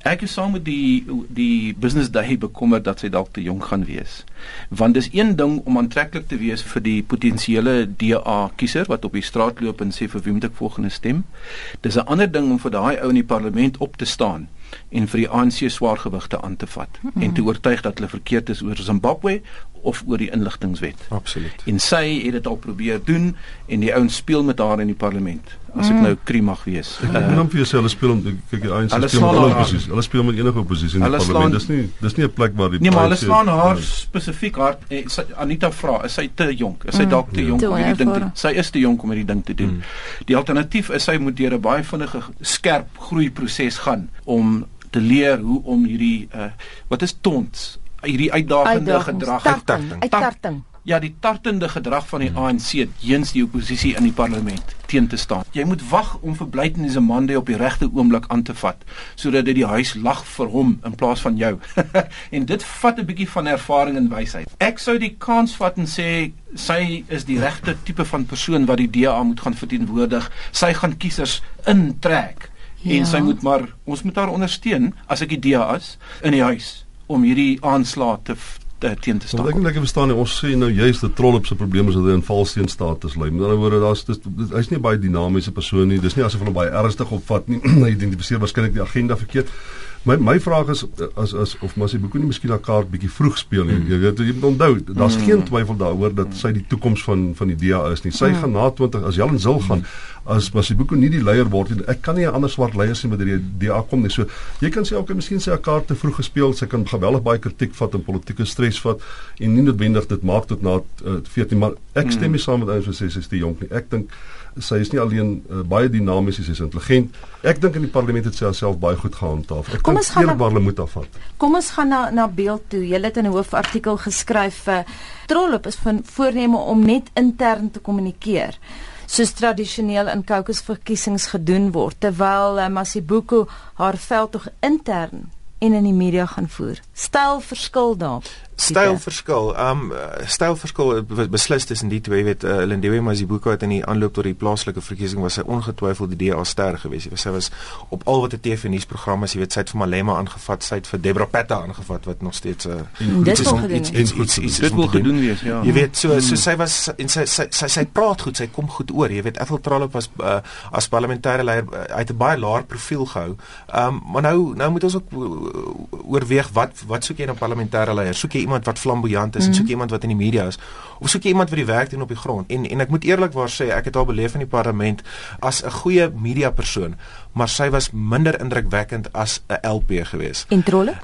Ek is saam met die die business day bekommer dat sy dalk te jonk gaan wees. Want dis een ding om aantreklik te wees vir die potensiële DA kiezer wat op die straat loop en sê vir wie moet ek volgende stem? Dis 'n ander ding om vir daai ou in die parlement op te staan en vir die ANC swaargewigte aan te vat mm -hmm. en te oortuig dat hulle verkeerd is oor Zimbabwe of oor die inligtingwet. Absoluut. En sy het dit al probeer doen en die ouens speel met haar in die parlement. As ek mm. nou krim mag wees. Ek uh, noem vir jouself speel om kyk die ANC speel met alle oppositie. Hulle speel met enige oppositie in die parlement. Dis nie dis nie 'n plek waar die Nee, maar hulle slaan haar spesifiek haar eh, Anita vra, is sy te jonk? Is sy mm. dalk te jonk om hierdie ding te doen? Sy is te jonk om hierdie ding te doen. Mm. Die alternatief is sy moet deur 'n baie vinnige skerp groeiproses gaan om te leer hoe om hierdie uh, wat is tons hierdie uitdagende Uitdagings, gedrag tarting, uittarting. Ja, die tartende gedrag van die ANC teens die oppositie in die parlement teen te staan. Jy moet wag om verblytenisse mande op die regte oomblik aan te vat sodat dit die huis lag vir hom in plaas van jou. en dit vat 'n bietjie van ervaring en wysheid. Ek sou die kans vat en sê sy is die regte tipe van persoon wat die DA moet gaan verteenwoordig. Sy gaan kiesers intrek. Ja. En sy moet maar ons moet haar ondersteun as ek die DA is in die huis om hierdie aanslag te te teen te staan. Ek dink ek verstaan nie ons sê nou juist dat Trollop se probleem is dat hy in valsteen status lê. Met ander woorde daar's hy's nie baie dinamiese persoon nie. Dis nie asof hy hom baie ernstig opvat nie. hy identifiseer waarskynlik die agenda verkeerd. My my vraag is as as of Masibuko nie miskien haar kaart bietjie vroeg speel nie. Jy weet jy moet onthou, daar's mm. geen twyfel daaroor dat sy die toekoms van van die DA is nie. Sy mm. gaan na 20 as Jalen Zil gaan as Masibuko nie die leier word nie. Ek kan nie 'n ander swart leier sien met die DA kom nie. So jy kan sê okay, miskien sy haar kaart te vroeg gespeel. Sy kan geweldig baie kritiek vat en politieke stres vat en nie noodwendig dit maak tot na uh, 14 maar ek stem nie saam met ouens wat sê sy is te jonk nie. Ek dink sy is nie alleen uh, baie dinamies, sy is intelligent. Ek dink in die parlement het sy haarself baie goed gehandhaaf. Ek kom ons gaan hulle moet afvat. Kom ons gaan na na beeld toe. Jy het in 'n hoofartikel geskryf uh, Trollop is van voorneme om net intern te kommunikeer soos tradisioneel in kokesverkiesings gedoen word terwyl uh, Masibuko haar veldtog intern en in die media gaan voer. Styl verskil daar stylverskil. Um stylverskil beslis tussen die twee, weet uh, Lindiwe Mazibuko het in die aanloop tot die plaaslike verkiesing was sy ongetwyfeld die DA ster gewees. Sy was op al wat 'n TV nuusprogram is, jy weet sy het vir Malema aangevat, sy het vir Debra Petta aangevat wat nog steeds 'n uh, dit is iets iets iets iets dit wil gedoen wees, ja. Jy weet so so sy was en sy sy sy, sy praat goed, sy kom goed oor. Jy weet Ethel Trollop was uh, as parlementêre leier uh, uit 'n baie laer profiel gehou. Um maar nou nou moet ons ook oorweeg wat wat soek jy in 'n parlementêre leier? Soek jy iemand wat flamboyant is mm -hmm. en soek iemand wat in die media is of soek iemand wat die werk doen op die grond en en ek moet eerlikwaar sê ek het al beleef in die parlement as 'n goeie media persoon maar sy was minder indrukwekkend as 'n LP geweest. En trolle?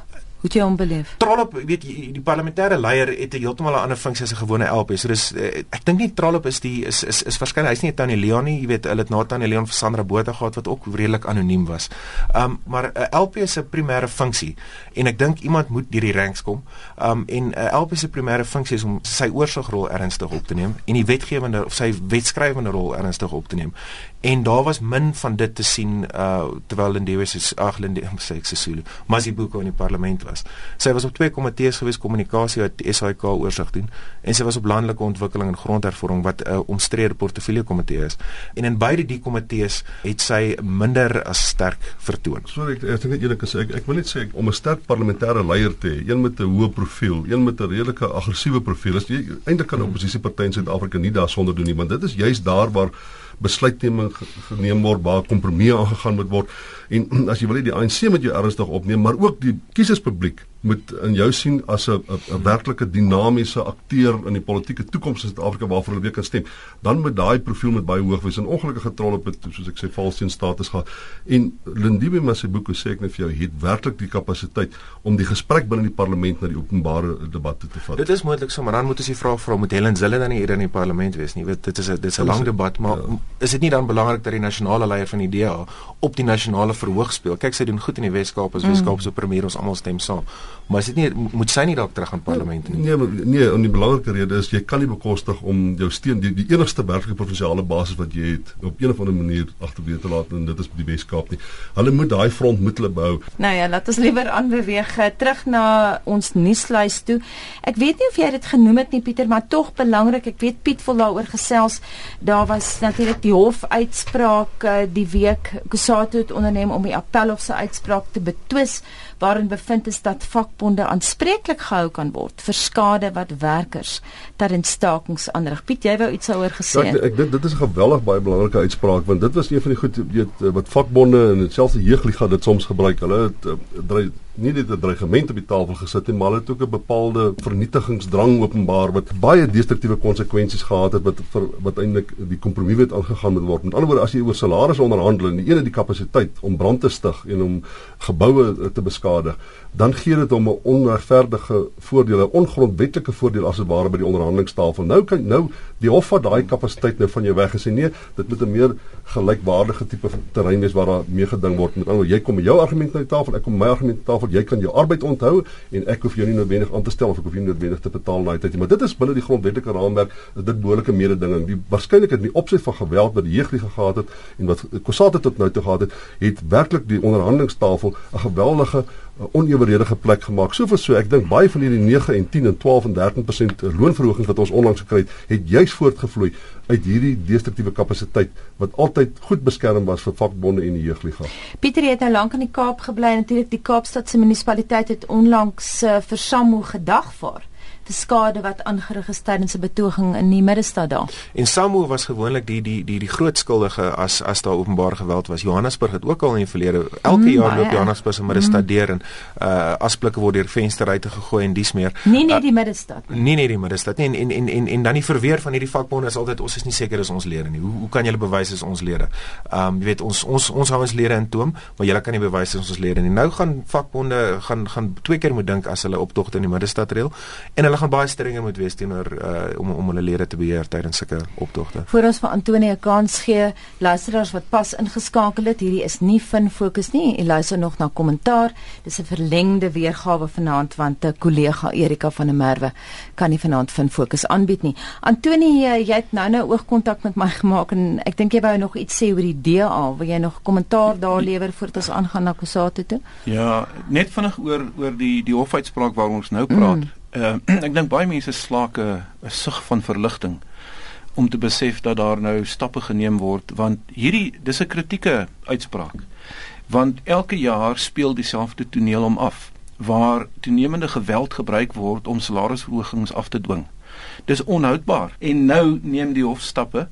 Hoe jy hom beleef? Trollop, weet jy, die parlementêre leier het 'n heeltemal 'n ander funksie as 'n gewone LP. So dis eh, ek dink nie Trollop is die is is is waarskynlik hy's nie Tannie Leon nie, jy weet, hulle het na Tannie Leon vir Sandra Botha gehad wat ook redelik anoniem was. Um maar 'n uh, LP se primêre funksie en ek dink iemand moet deur die ranks kom. Um en 'n uh, LP se primêre funksie is om sy oorsigrol ernstig op te neem en die wetgewende of sy wetskrywende rol ernstig op te neem en daar was min van dit te sien uh terwyl Lindewe se ag Lindewe sê ek Sesulu Masibuko in die parlement was. Sy was op twee komitees gewees kommunikasie wat SAIK oorsig doen en sy was op landelike ontwikkeling en grondhervorming wat 'n uh, omstrede portefeulje komitee is. En in beide die komitees het sy minder as sterk vertoon. Sorry ek ek dink net eerlik gesê ek, ek wil net sê om 'n sterk parlementêre leier te hê, een met 'n hoë profiel, een met 'n redelike aggressiewe profiel. Is eintlik kan 'n oppositieparty in Suid-Afrika nie daarsonder doen nie, want dit is juist daar waar besluitneming geneem word waar kompromie aangegaan moet word en as jy wil hê die ANC moet jou ernstig opneem maar ook die kieserspubliek moet in jou sien as 'n 'n werklike dinamiese akteur in die politieke toekoms in Suid-Afrika waarvoor hulle weer kan stem. Dan moet daai profiel met baie hoog wees en ongelukkige trolle op het soos ek sê valsteen status gehad. En Lindiwe Masibuko sê ek net vir jou het werklik die kapasiteit om die gesprek binne die parlement na die openbare debat te vat. Dit is moontlik so maar dan moet ons die vraag vra moet Helen Zille dan hier in die parlement wees nie? Weet dit is 'n dit is 'n lang debat maar ja. is dit nie dan belangrik dat die nasionale leier van die DA op die nasionale verhoog speel? Kyk sy doen goed in die Weskaap as mm. Weskaap se premier ons almal stem saam maar is dit nie moet sy nie dalk terug aan parlement nie? Nee, nee, en die belangrike rede is jy kan nie bekostig om jou steun die, die enigste werklike provinsiale basis wat jy het op een of ander manier agterweë te laat en dit is die Weskaap nie. Hulle moet daai front moet hulle bou. Nou ja, laat ons liewer aanbeweeg eh, terug na ons nuuslys toe. Ek weet nie of jy dit genoem het nie Pieter, maar tog belangrik. Ek weet Piet wil daaroor gesels. Daar was natuurlik die hofuitspraak eh, die week Kusatu het onderneem om die appelhof se uitspraak te betwis waarin bevind is dat vakbonde aanspreeklik gehou kan word vir skade wat werkers tydens stakings aanrig. Piet, jy wou iets daaroor gesê? Ja, ek dink dit is 'n geweldig baie belangrike uitspraak want dit was een van die goed weet wat vakbonde en selfs die jeugliga dit soms gebruik. Hulle het uh, nie net 'n dreigement op die tafel gesit nie, maar hulle het ook 'n bepaalde vernietigingsdrang openbaar wat baie destruktiewe konsekwensies gehad het wat vir wat eintlik die kompromiewet aangegaan moet word. Met ander woorde, as jy oor salarisse onderhandel en die ene die kapasiteit om brand te stig en om geboue te beskadig, dan gee dit hom 'n onregverdige voordeel, 'n ongrondwetlike voordeel as dit ware by die onderhandelingstafel. Nou kan nou die hof vat daai kapasiteit nou van jou weg. En sê nee, dit moet 'n meer gelykwaardige tipe terrein wees waar daar mee geding word. Met ander woorde, jy kom met jou argument na die tafel, ek kom my argument na die tafel. Jy kan jou arbeid onthou en ek hoef jou nie noodwendig aan te stel of ek hoef jou nie noodwendig te betaal na tyd nie. Maar dit is binne die grondwetlike raamwerk is dit behoorlike mededinging. Die waarskynlikheid in die opsig van geweld wat die jeugdige gehad het en wat Kosate tot nou toe gehad het het werklik die onderhandelingstafel 'n geweldige oneweredige plek gemaak. Soveel so, ek dink baie van hierdie 9 en 10 en 12 en 13% loonverhogings wat ons onlangs gekry het, het juis voortgevloei uit hierdie destruktiewe kapasiteit wat altyd goed beskerm was vir vakbonde en die jeugliga. Pieter het nou lank in die Kaap gebly en natuurlik die Kaapstadse munisipaliteit het onlangs uh, vir Samu gedagvaar te skade wat aangerig is tydens 'n betoging in die middestad daar. En Samu was gewoonlik die die die die groot skuldige as as daar openbare geweld was. Johannesburg het ook al in die verlede elke mm, jaar loop Johannesburg se middestad mm. deur en uh asblikke word deur vensterruite gegooi en dis meer. Nie net uh, die middestad nie. Nie net die middestad nie en en en en, en dan die verweer van hierdie vakbonde is altyd ons is nie seker is ons lede nie. Hoe hoe kan julle bewys is ons lede? Um jy weet ons ons ons hou ons lede in toom, maar julle kan nie bewys is ons lede nie. Nou gaan vakbonde gaan gaan twee keer moet dink as hulle optogte in die middestad reël en hulle gaan baie strenger moet wees teenoor uh, om om hulle lede te beheer tydens sulke optogte. Voor ons vir Antonie 'n kans gee, luisteraars wat pas ingeskakel het, hierdie is nie fin fokus nie. Jy luister nog na kommentaar. Dis 'n verlengde weergawe vanaand want 'n kollega Erika van der Merwe kan nie vanaand fin fokus aanbied nie. Antonie, jy het nou nou oogkontak met my gemaak en ek dink jy wou nog iets sê oor die DA. Wil jy nog kommentaar daar lewer voordat ons aangaan na Kusatu toe? Ja, net vinnig oor oor die die hofuitspraak waaroor ons nou praat. Mm uh, ek dink baie mense slaak 'n sug van verligting om te besef dat daar nou stappe geneem word want hierdie dis 'n kritieke uitspraak want elke jaar speel dieselfde toneel om af waar toenemende geweld gebruik word om salarisverhogings af te dwing. Dis onhoudbaar en nou neem die hof stappe.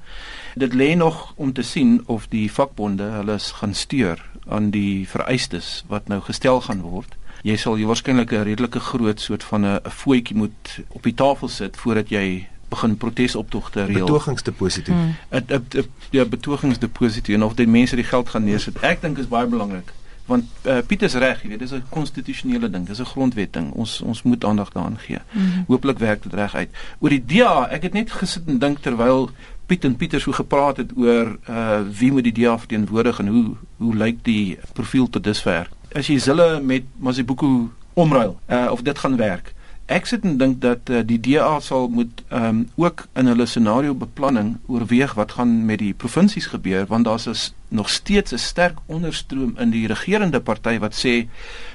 Dit lê nog om te sien of die vakbonde hulle gaan steur aan die vereistes wat nou gestel gaan word jy sal jy waarskynlik 'n redelike groot soort van 'n voetjie moet op die tafel sit voordat jy begin protesoptogte reël. Betogingsdeposito. 'n 'n ja betogingsdeposito en of die mense die geld gaan neersit. Ek dink is baie belangrik want uh, Piet is reg, jy weet, dis 'n konstitusionele ding, dis 'n grondwet ding. Ons ons moet aandag daaraan gee. Mm -hmm. Hooplik werk dit reg uit. Oor die DA, ek het net gesit en dink terwyl Piet en Pieter so gepraat het oor uh wie moet die DA verteenwoordig en hoe hoe lyk die profiel tot dusver as jy hulle met Masibuku omruil uh, of dit gaan werk. Ek sit en dink dat uh, die DA sal moet um, ook in hulle scenario beplanning oorweeg wat gaan met die provinsies gebeur want daar's nog steeds 'n sterk onderstroom in die regerende party wat sê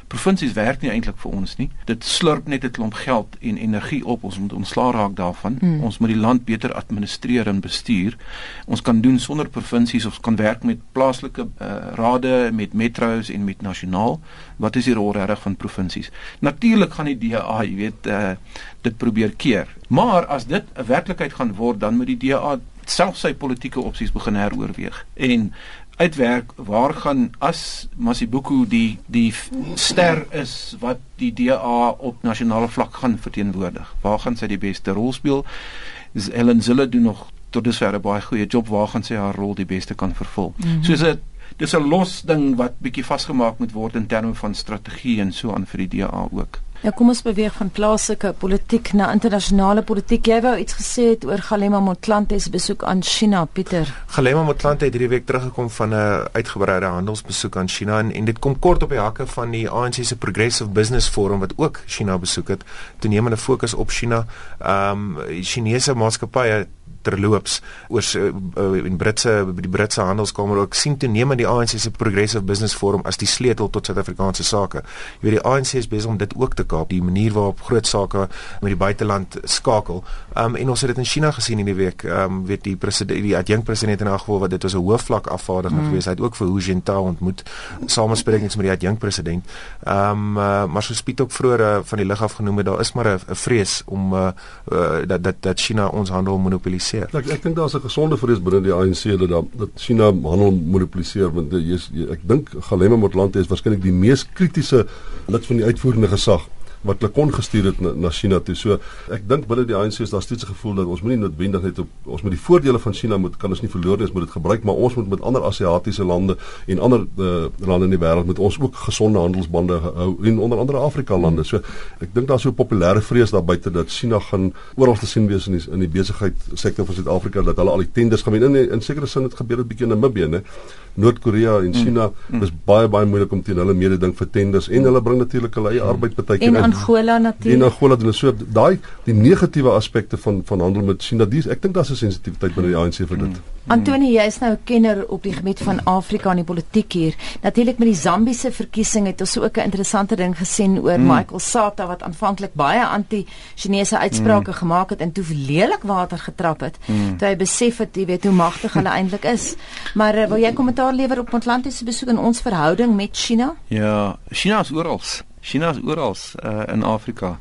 provinsies werk nie eintlik vir ons nie. Dit slurp net 'n klomp geld en energie op. Ons moet ontslaa raak daarvan. Hmm. Ons moet die land beter administreer en bestuur. Ons kan doen sonder provinsies of kan werk met plaaslike uh, rade, met metro's en met nasionaal. Wat is die rol reg van provinsies? Natuurlik gaan die DA, jy weet, uh, dit probeer keer. Maar as dit 'n werklikheid gaan word, dan moet die DA self sy politieke opsies begin heroorweeg. En uitwerk waar gaan as Masibuku die die ster is wat die DA op nasionale vlak gaan verteenwoordig. Waar gaan sy die beste rol speel? Ellen Zille doen nog tot dusver 'n baie goeie job waar gaan sy haar rol die beste kan vervul. Mm -hmm. Soos 'n dis 'n los ding wat bietjie vasgemaak moet word in terme van strategie en so aan vir die DA ook. Ja, kom ons beweeg van plaaslike politiek na internasionale politiek. Jy wou iets gesê het oor Galema Motlanthe se besoek aan China, Pieter. Galema Motlanthe het hierdie week teruggekom van 'n uitgebreide handelsbesoek aan China en, en dit kom kort op die hakke van die ANC se Progressive Business Forum wat ook China besoek het. Toenemende fokus op China. Ehm um, Chinese maatskappye terloops oor uh, in Britse die Britse handelskamer ook sien toenemend die ANC se Progressive Business Forum as die sleutel tot Suid-Afrikaanse sake. Jy weet die ANC is besig om dit ook te kaap, die manier waarop groot sake met die buiteland skakel. Um en ons het dit in China gesien in die week. Um weet die president die adjunkt president in geval wat dit was 'n hoofvlak afvaardiging mm. gewees. Hy het ook vir Hu Jintao ontmoet samesprekings met die adjunkt president. Um uh, maar so spiet ook vroeër uh, van die lig af genoem het daar is maar 'n vrees om uh, uh, dat dat dat China ons handel monopoliseer monopoliseer. Ek ek dink daar's 'n gesonde vrees binne die ANC dat dat, China handel monopoliseer want jy ek dink Galema Motlanthe is waarskynlik die mees kritiese lid van die uitvoerende gesag wat hulle kon gestuur het na, na China toe. So ek dink binne die ANC is daar steeds 'n gevoel dat ons moenie noodwendig net op ons met die voordele van China moet kan ons nie verloor nie, ons moet dit gebruik, maar ons moet met ander Asiatiese lande en ander uh, lande in die wêreld moet ons ook gesonde handelsbande hou en onder andere Afrika lande. So ek dink daar's so 'n populêre vrees daar buite dat China gaan oral te sien wees in die, in die besigheid sektor van Suid-Afrika dat hulle al die tenders gaan wen. In in sekere sin het gebeur dit bietjie in Namibië, né? Noord-Korea en China mm. mm. is baie baie moeilik om teen hulle mededing vir tenders en hulle bring natuurlik hulle eie mm. arbeid baie keer in Angola natuurlik. En Angola doen so daai die negatiewe aspekte van van handel met China. Dis ek dink daar's 'n sensitiwiteit binne die ANC vir dit. Mm. Antoni, jy is nou 'n kenner op die gebied van Afrika en die politiek hier. Natuurlik met die Zambiese verkiesing het ons ook 'n interessante ding gesien oor mm. Michael Sata wat aanvanklik baie anti-Chinese uitsprake mm. gemaak het en toe lelik water getrap het. Mm. Toe hy besef het, jy weet hoe magtig hulle eintlik is. Maar uh, wil jy kommentaar lewer op Montlantis se besoek en ons verhouding met China? Ja, China is oral. China is oral uh, in Afrika.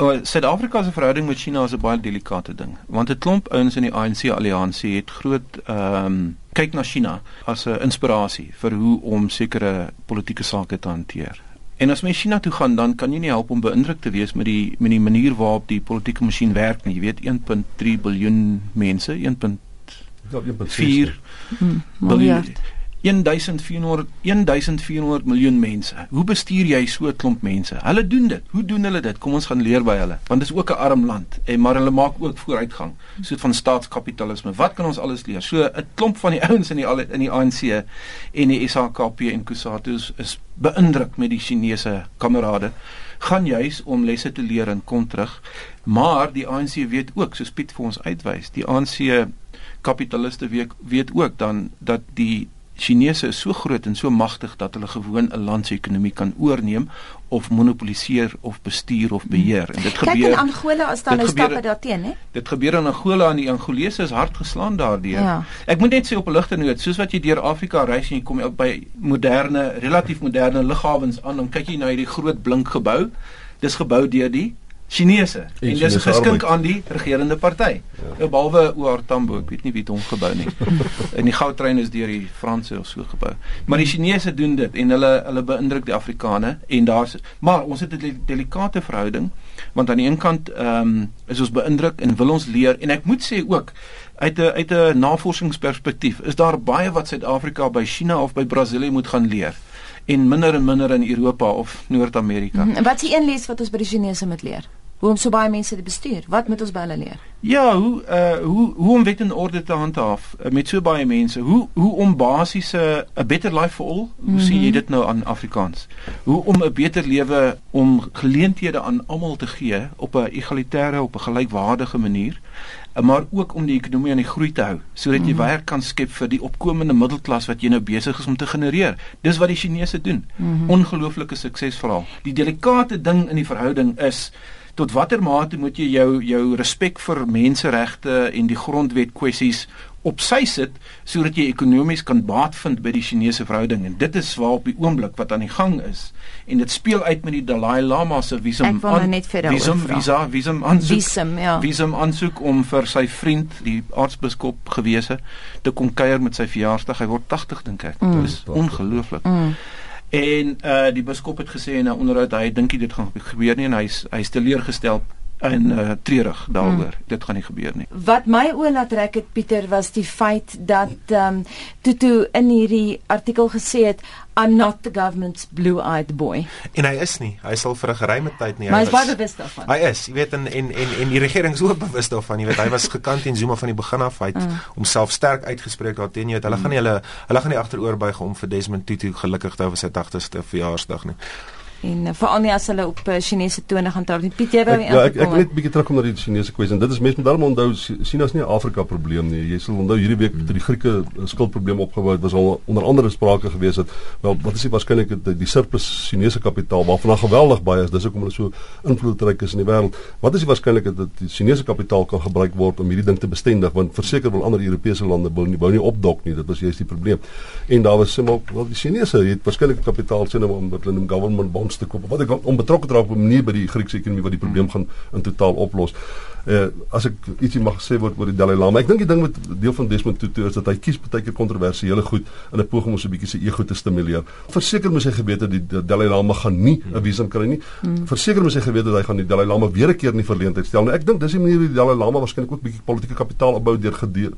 Uh, Suid-Afrika se verhouding met China is 'n baie delikate ding, want 'n klomp ouens in die ANC alliansie het groot ehm um, kyk na China as 'n inspirasie vir hoe om sekere politieke sake te hanteer. En as mens China toe gaan, dan kan jy nie help om beïndruk te wees met die met die manier waarop die politieke masjien werk nie. Jy weet 1.3 biljoen mense, 1.4 hmm, miljard 1400 1400 miljoen mense. Hoe bestuur jy so 'n klomp mense? Hulle doen dit. Hoe doen hulle dit? Kom ons gaan leer by hulle. Want dit is ook 'n arm land en maar hulle maak ook vooruitgang. Soet van staatskapitalisme. Wat kan ons alles leer? So 'n klomp van die ouens in die in die ANC en die SHKP en Kusatu is beïndruk met die Chinese kamerade gaan juis om lesse te leer en kom terug. Maar die ANC weet ook, soos Piet vir ons uitwys, die ANC kapitaliste weet weet ook dan dat die Chinese is so groot en so magtig dat hulle gewoon 'n land se ekonomie kan oorneem of monopoliseer of bestuur of beheer. En dit gebeur Kyk in Angola as daar nou stappe daarteen hè? Dit gebeur in Angola en die Angolese is hard geslaan daardeur. Ja. Ek moet net sê op 'n ligte noot soos wat jy deur Afrika reis en jy kom by moderne relatief moderne lughawens aan dan kyk jy na hierdie groot blink gebou. Dis gebou deur die Chinese en, en dis geskink aan die regerende party. Ja. Behalwe OR Tambo, ek weet nie wie dit omgebou nie. en die goudtrein is deur die Franse of so gebou. Maar die Chinese doen dit en hulle hulle beïndruk die Afrikane en daar's maar ons het 'n delikate verhouding want aan die een kant ehm um, is ons beïndruk en wil ons leer en ek moet sê ook uit 'n uit 'n navorsingsperspektief is daar baie wat Suid-Afrika by China of by Brasilië moet gaan leer en minder en minder in Europa of Noord-Amerika. -hmm. Wat is die een les wat ons by die Chinese moet leer? Hoe om so baie mense te bestuur. Wat moet ons by hulle leer? Ja, hoe uh hoe hoe om wet en orde te handhaaf uh, met so baie mense. Hoe hoe om basiese 'n better life for all. Hoe mm -hmm. sien jy dit nou aan Afrikaans? Hoe om 'n beter lewe om geleenthede aan almal te gee op 'n egalitaire op 'n gelykwaardige manier uh, maar ook om die ekonomie aan die groei te hou sodat jy mm -hmm. werk kan skep vir die opkomende middelklas wat jy nou besig is om te genereer. Dis wat die Chinese doen. Mm -hmm. Ongelooflike suksesverhaal. Die delikate ding in die verhouding is tot watter mate moet jy jou jou respek vir menseregte en die grondwet kwessies op sy sit sodat jy ekonomies kan baat vind by die Chinese verhouding? En dit is waar op die oomblik wat aan die gang is. En dit speel uit met die Dalai Lama se visum nou visum visa visum aansoek visum ja. visum aansoek om vir sy vriend die aartsbiskop gewese te kom kuier met sy verjaarsdag. Hy word 80 dink ek. Mm. dit is ongelooflik. Mm. En uh die biskop het gesê in 'n onderhoud hy dink dit gaan gebeur nie en hy's hy's teleurgestel en uh, treurig daaroor. Hmm. Dit gaan nie gebeur nie. Wat my oë laat trek het Pieter was die feit dat ehm um, Tutu in hierdie artikel gesê het I'm not the government's blue-eyed boy. En hy is nie. Hy sal vir 'n geruime tyd nie. Maar hy is baie bewus daarvan. Hy is, jy weet en en en en die regering is ook bewus daarvan. Jy weet hy was gekant teen Zuma van die begin af. Hy het mm. homself sterk uitgespreek daarteen. Jy weet hulle mm. gaan nie hulle hulle gaan nie agteroor buig om vir Desmond Tutu gelukkig te hou vir sy 80ste verjaarsdag nie en uh, veral nie as hulle op uh, Chinese tone gaan trou nie. Piet, jy wou nie Ja, ek ek net 'n bietjie terugkom na die Chinese kwessie. Dit is mense moet daarom onthou China is nie 'n Afrika probleem nie. Jy sal onthou hierdie week toe die Grieke skuldprobleem opgebou het, was al onder andere sprake gewees dat wel wat is die waarskynlik die, die surplus Chinese kapitaal waarvan daar geweldig baie is. Dis hoekom hulle so invloedryk is in die wêreld. Wat is die waarskynlikheid dat die Chinese kapitaal kan gebruik word om hierdie ding te bestendig want verseker wil ander Europese lande wou nie wou nie opdok nie. Dit was juist die probleem. En daar was sê maar wel die Chinese het waarskynlik kapitaal sien om wat hulle noem government bonds te koop. Wat ek om betrokke te raak op 'n manier by die Griekse ekonomie wat die probleem gaan in totaal oplos. Uh as ek ietsie mag sê word oor die Dalai Lama. Ek dink die ding met deel van Desmond Tutu is dat hy kies baie keer kontroversiële goed in 'n poging om so 'n bietjie sy ego te stimuleer. Verseker moet hy geweet het die, die Dalai Lama gaan nie 'n visum kry nie. Verseker moet hy geweet het hy gaan die Dalai Lama weer 'n keer in die verleentheid stel. Nou ek dink dis die manier hoe die Dalai Lama waarskynlik ook bietjie politieke kapitaal opbou deur gedeel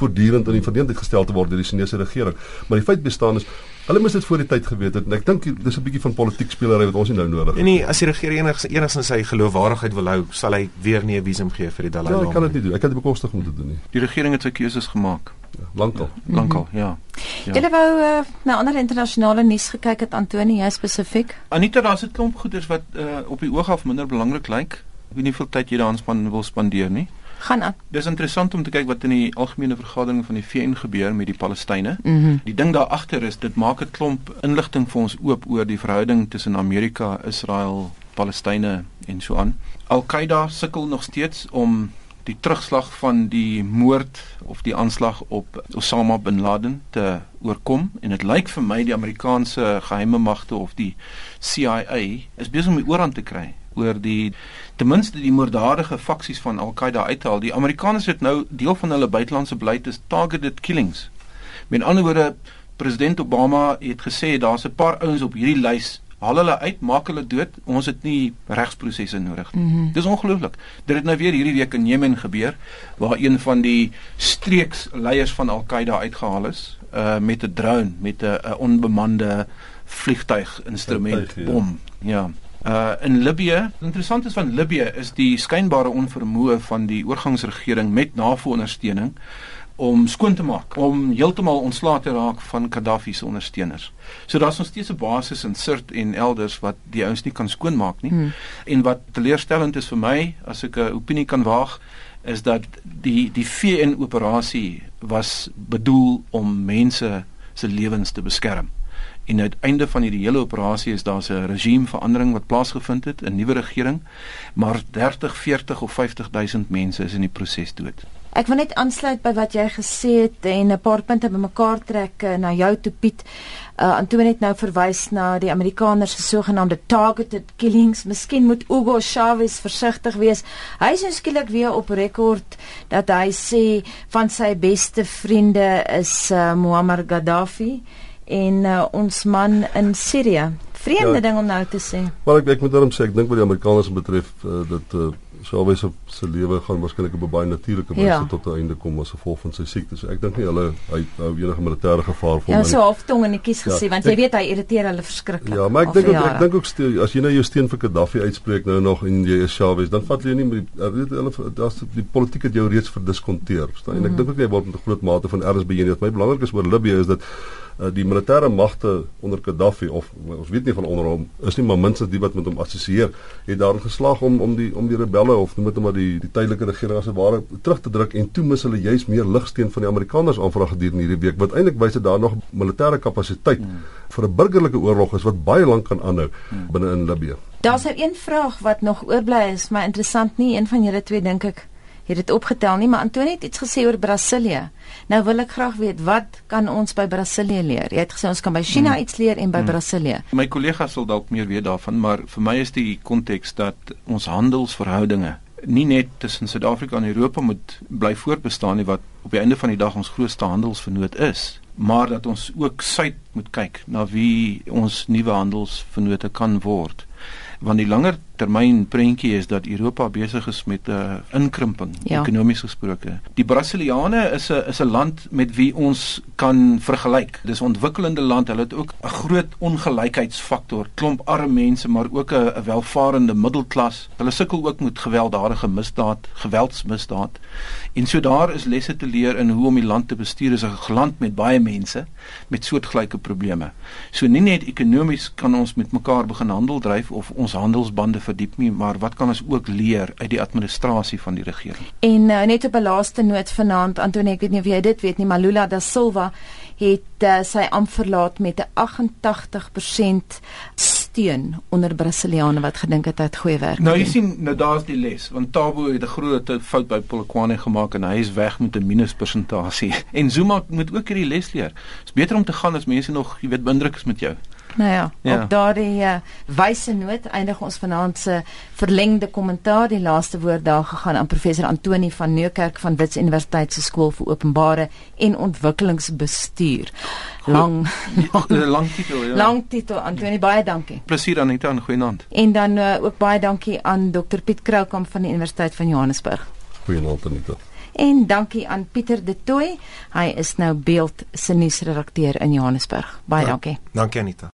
voortdurend in die verdeeldheid gestel te word deur die Chinese regering. Maar die feit bestaan is hulle moes dit voor die tyd geweet het en ek dink dis 'n bietjie van politiek spelery wat ons nie nou nodig het. En nie as die regering enigs enigsins sy geloofwaardigheid wil hou, sal hy weer nie 'n visum gee vir die Dalai Lama. Ja, ek kan dit nie doen. Ek kan dit bekostig om te doen nie. Die regering het sy keuses gemaak. Ja, lankal. Ja, lankal, ja. ja. Julle wou uh, na ander internasionale nuus gekyk het Antoni, jy spesifiek? Anita, daar's 'n klomp goeders wat uh, op die oog af minder belangrik lyk. Ek weet nie hoeveel tyd jy daaraan span wil spandeer nie gaan aan. Dis interessant om te kyk wat in die algemene vergadering van die VN gebeur met die Palestynë. Mm -hmm. Die ding daar agter is dit maak 'n klomp inligting vir ons oop oor die verhouding tussen Amerika, Israel, Palestynë en so aan. Al-Qaeda sukkel nog steeds om die terugslag van die moord of die aanslag op Osama bin Laden te oorkom en dit lyk vir my die Amerikaanse geheime magte of die CIA is besig om die oorhand te kry oor die ten minste die moorddadige faksies van Al-Qaeda uithaal. Die Amerikaners het nou deel van hulle buitelandse beleid is targeted killings. Met ander woorde, president Obama het gesê daar's 'n paar ouens op hierdie lys haal hulle uit, maak hulle dood. Ons het nie regsprosesse nodig nie. Mm -hmm. Dis ongelooflik. Dit het nou weer hierdie week in Jemen gebeur waar een van die streeksleiers van Al-Qaeda uitgehaal is uh met 'n drone, met 'n onbemande vliegtuig instrument bom. Ja. Uh in Libië, interessant is van Libië is die skynbare onvermoë van die oorgangsregering met NAVO-ondersteuning om skoon te maak, om heeltemal ontslae te raak van Gaddafi se ondersteuners. So daar's nog steeds 'n basis in Sirte en elders wat die ouens nie kan skoonmaak nie. Hmm. En wat teleurstellend is vir my, as ek 'n opinie kan waag, is dat die die VN operasie was bedoel om mense se lewens te beskerm. En uiteinde van hierdie hele operasie is daar 'n regimeverandering wat plaasgevind het, 'n nuwe regering, maar 30, 40 of 50000 mense is in die proses dood. Ek wil net aansluit by wat jy gesê het en 'n paar punte bymekaar trek uh, na jou toe Piet. Uh Antoine het nou verwys na die Amerikaners se sogenaamde targeted killings. Miskien moet Hugo Chavez versigtig wees. Hy is nou skielik weer op rekord dat hy sê van sy beste vriende is uh, Muammar Gaddafi en uh, ons man in Sirië. Vreemde ja, ding om nou te sê. Maar ek ek moet daarom sê ek dink wat die Amerikaners betref uh, dat uh, Chavez op sy lewe gaan waarskynlik op 'n baie natuurlike wyse ja. tot 'n einde kom as gevolg van sy siekte. So ek dink nie hulle hy hou enige militêre gevaar vir hom. Ja, so hoftong en netjies gesê ja, want jy ek, weet hy irriteer hulle verskriklik. Ja, maar ek dink ek dink ook stel, as jy nou jou steen vir Gaddafi uitspreek nou nog en jy is Chavez, dan vat jy nie met die weet hulle daar's die politiek het jou reeds verdiskonteer, verstaan? En ek mm. dink ook jy word met 'n groot mate van erns beheer. Wat my belangrik is oor Libië is dat uh, die militêre magte onder Gaddafi of ons weet nie van onder hom is nie maar minstens die wat met hom assosieer het daarin geslaag om om die om die rebelle of noem dit maar die die tydelike regering as ware terug te druk en toe mis hulle juis meer ligsteen van die Amerikaners aanvraag gedurende hierdie week wat eintlik wys dat daar nog militêre kapasiteit hmm. vir 'n burgerlike oorlog is wat baie lank kan aanhou hmm. binne in Libië. Daar's nou een vraag wat nog oorbly is, maar interessant nie een van julle twee dink ek het dit opgetel nie, maar Antonie het iets gesê oor Brasilië. Nou wil ek graag weet wat kan ons by Brasilië leer? Jy het gesê ons kan by China hmm. iets leer en by hmm. Brasilië. My kollegas sal dalk meer weet daarvan, maar vir my is die konteks dat ons handelsverhoudinge nie net tussen Suid-Afrika en Europa moet bly voortbestaan nie wat op die einde van die dag ons grootste handelsvernoot is, maar dat ons ook suid moet kyk na wie ons nuwe handelsvernote kan word want die langer termyn prentjie is dat Europa besig is met 'n uh, inkrimping Ja. ekonomies gesproke. Die Brasiliane is 'n is 'n land met wie ons kan vergelyk. Dis 'n ontwikkelende land. Hulle het ook 'n groot ongelykheidsfaktor, klomp arme mense, maar ook 'n 'n welvarende middelklas. Hulle sukkel ook met gewelddadige misdaad, geweldsmisdaad. En so daar is lesse te leer in hoe om die land te bestuur as 'n land met baie mense met soortgelyke probleme. So nie net ekonomies kan ons met mekaar begin handel dryf of ons handelsbande verdiep nie, maar wat kan ons ook leer uit die administrasie van die regering? En uh, net op 'n laaste noot vanaand Antonie, ek weet nie of jy dit weet nie, maar Lula da Silva het uh, sy amp verlaat met 'n 88% steun onder Brasiliane wat gedink het hy het goeie werk Nou jy gedoen. sien, nou daar's die les, want Tabo het 'n groot fout by Polokwane gemaak en hy is weg met 'n minuspersentasie. En Zuma moet ook hierdie les leer. Dit's beter om te gaan as mense nog, jy weet, beïndruk is met jou. Nou ja, Ja. op daardie uh, wyse noot eindig ons vanaand se verlengde kommentaar. Die laaste woord daar gegaan aan professor Antoni van Nieuwkerk van Wits Universiteit se skool vir openbare en ontwikkelingsbestuur. Lang Lang, lang titel, ja. lang titel Antoni, baie dankie. Plesier Anita en goeienaand. En dan uh, ook baie dankie aan Dr Piet Kroukamp van die Universiteit van Johannesburg. Goeienaand Anita. En dankie aan Pieter De Tooy. Hy is nou beeld se nuusredakteur in Johannesburg. Baie Ja. dankie. Dankie Anita.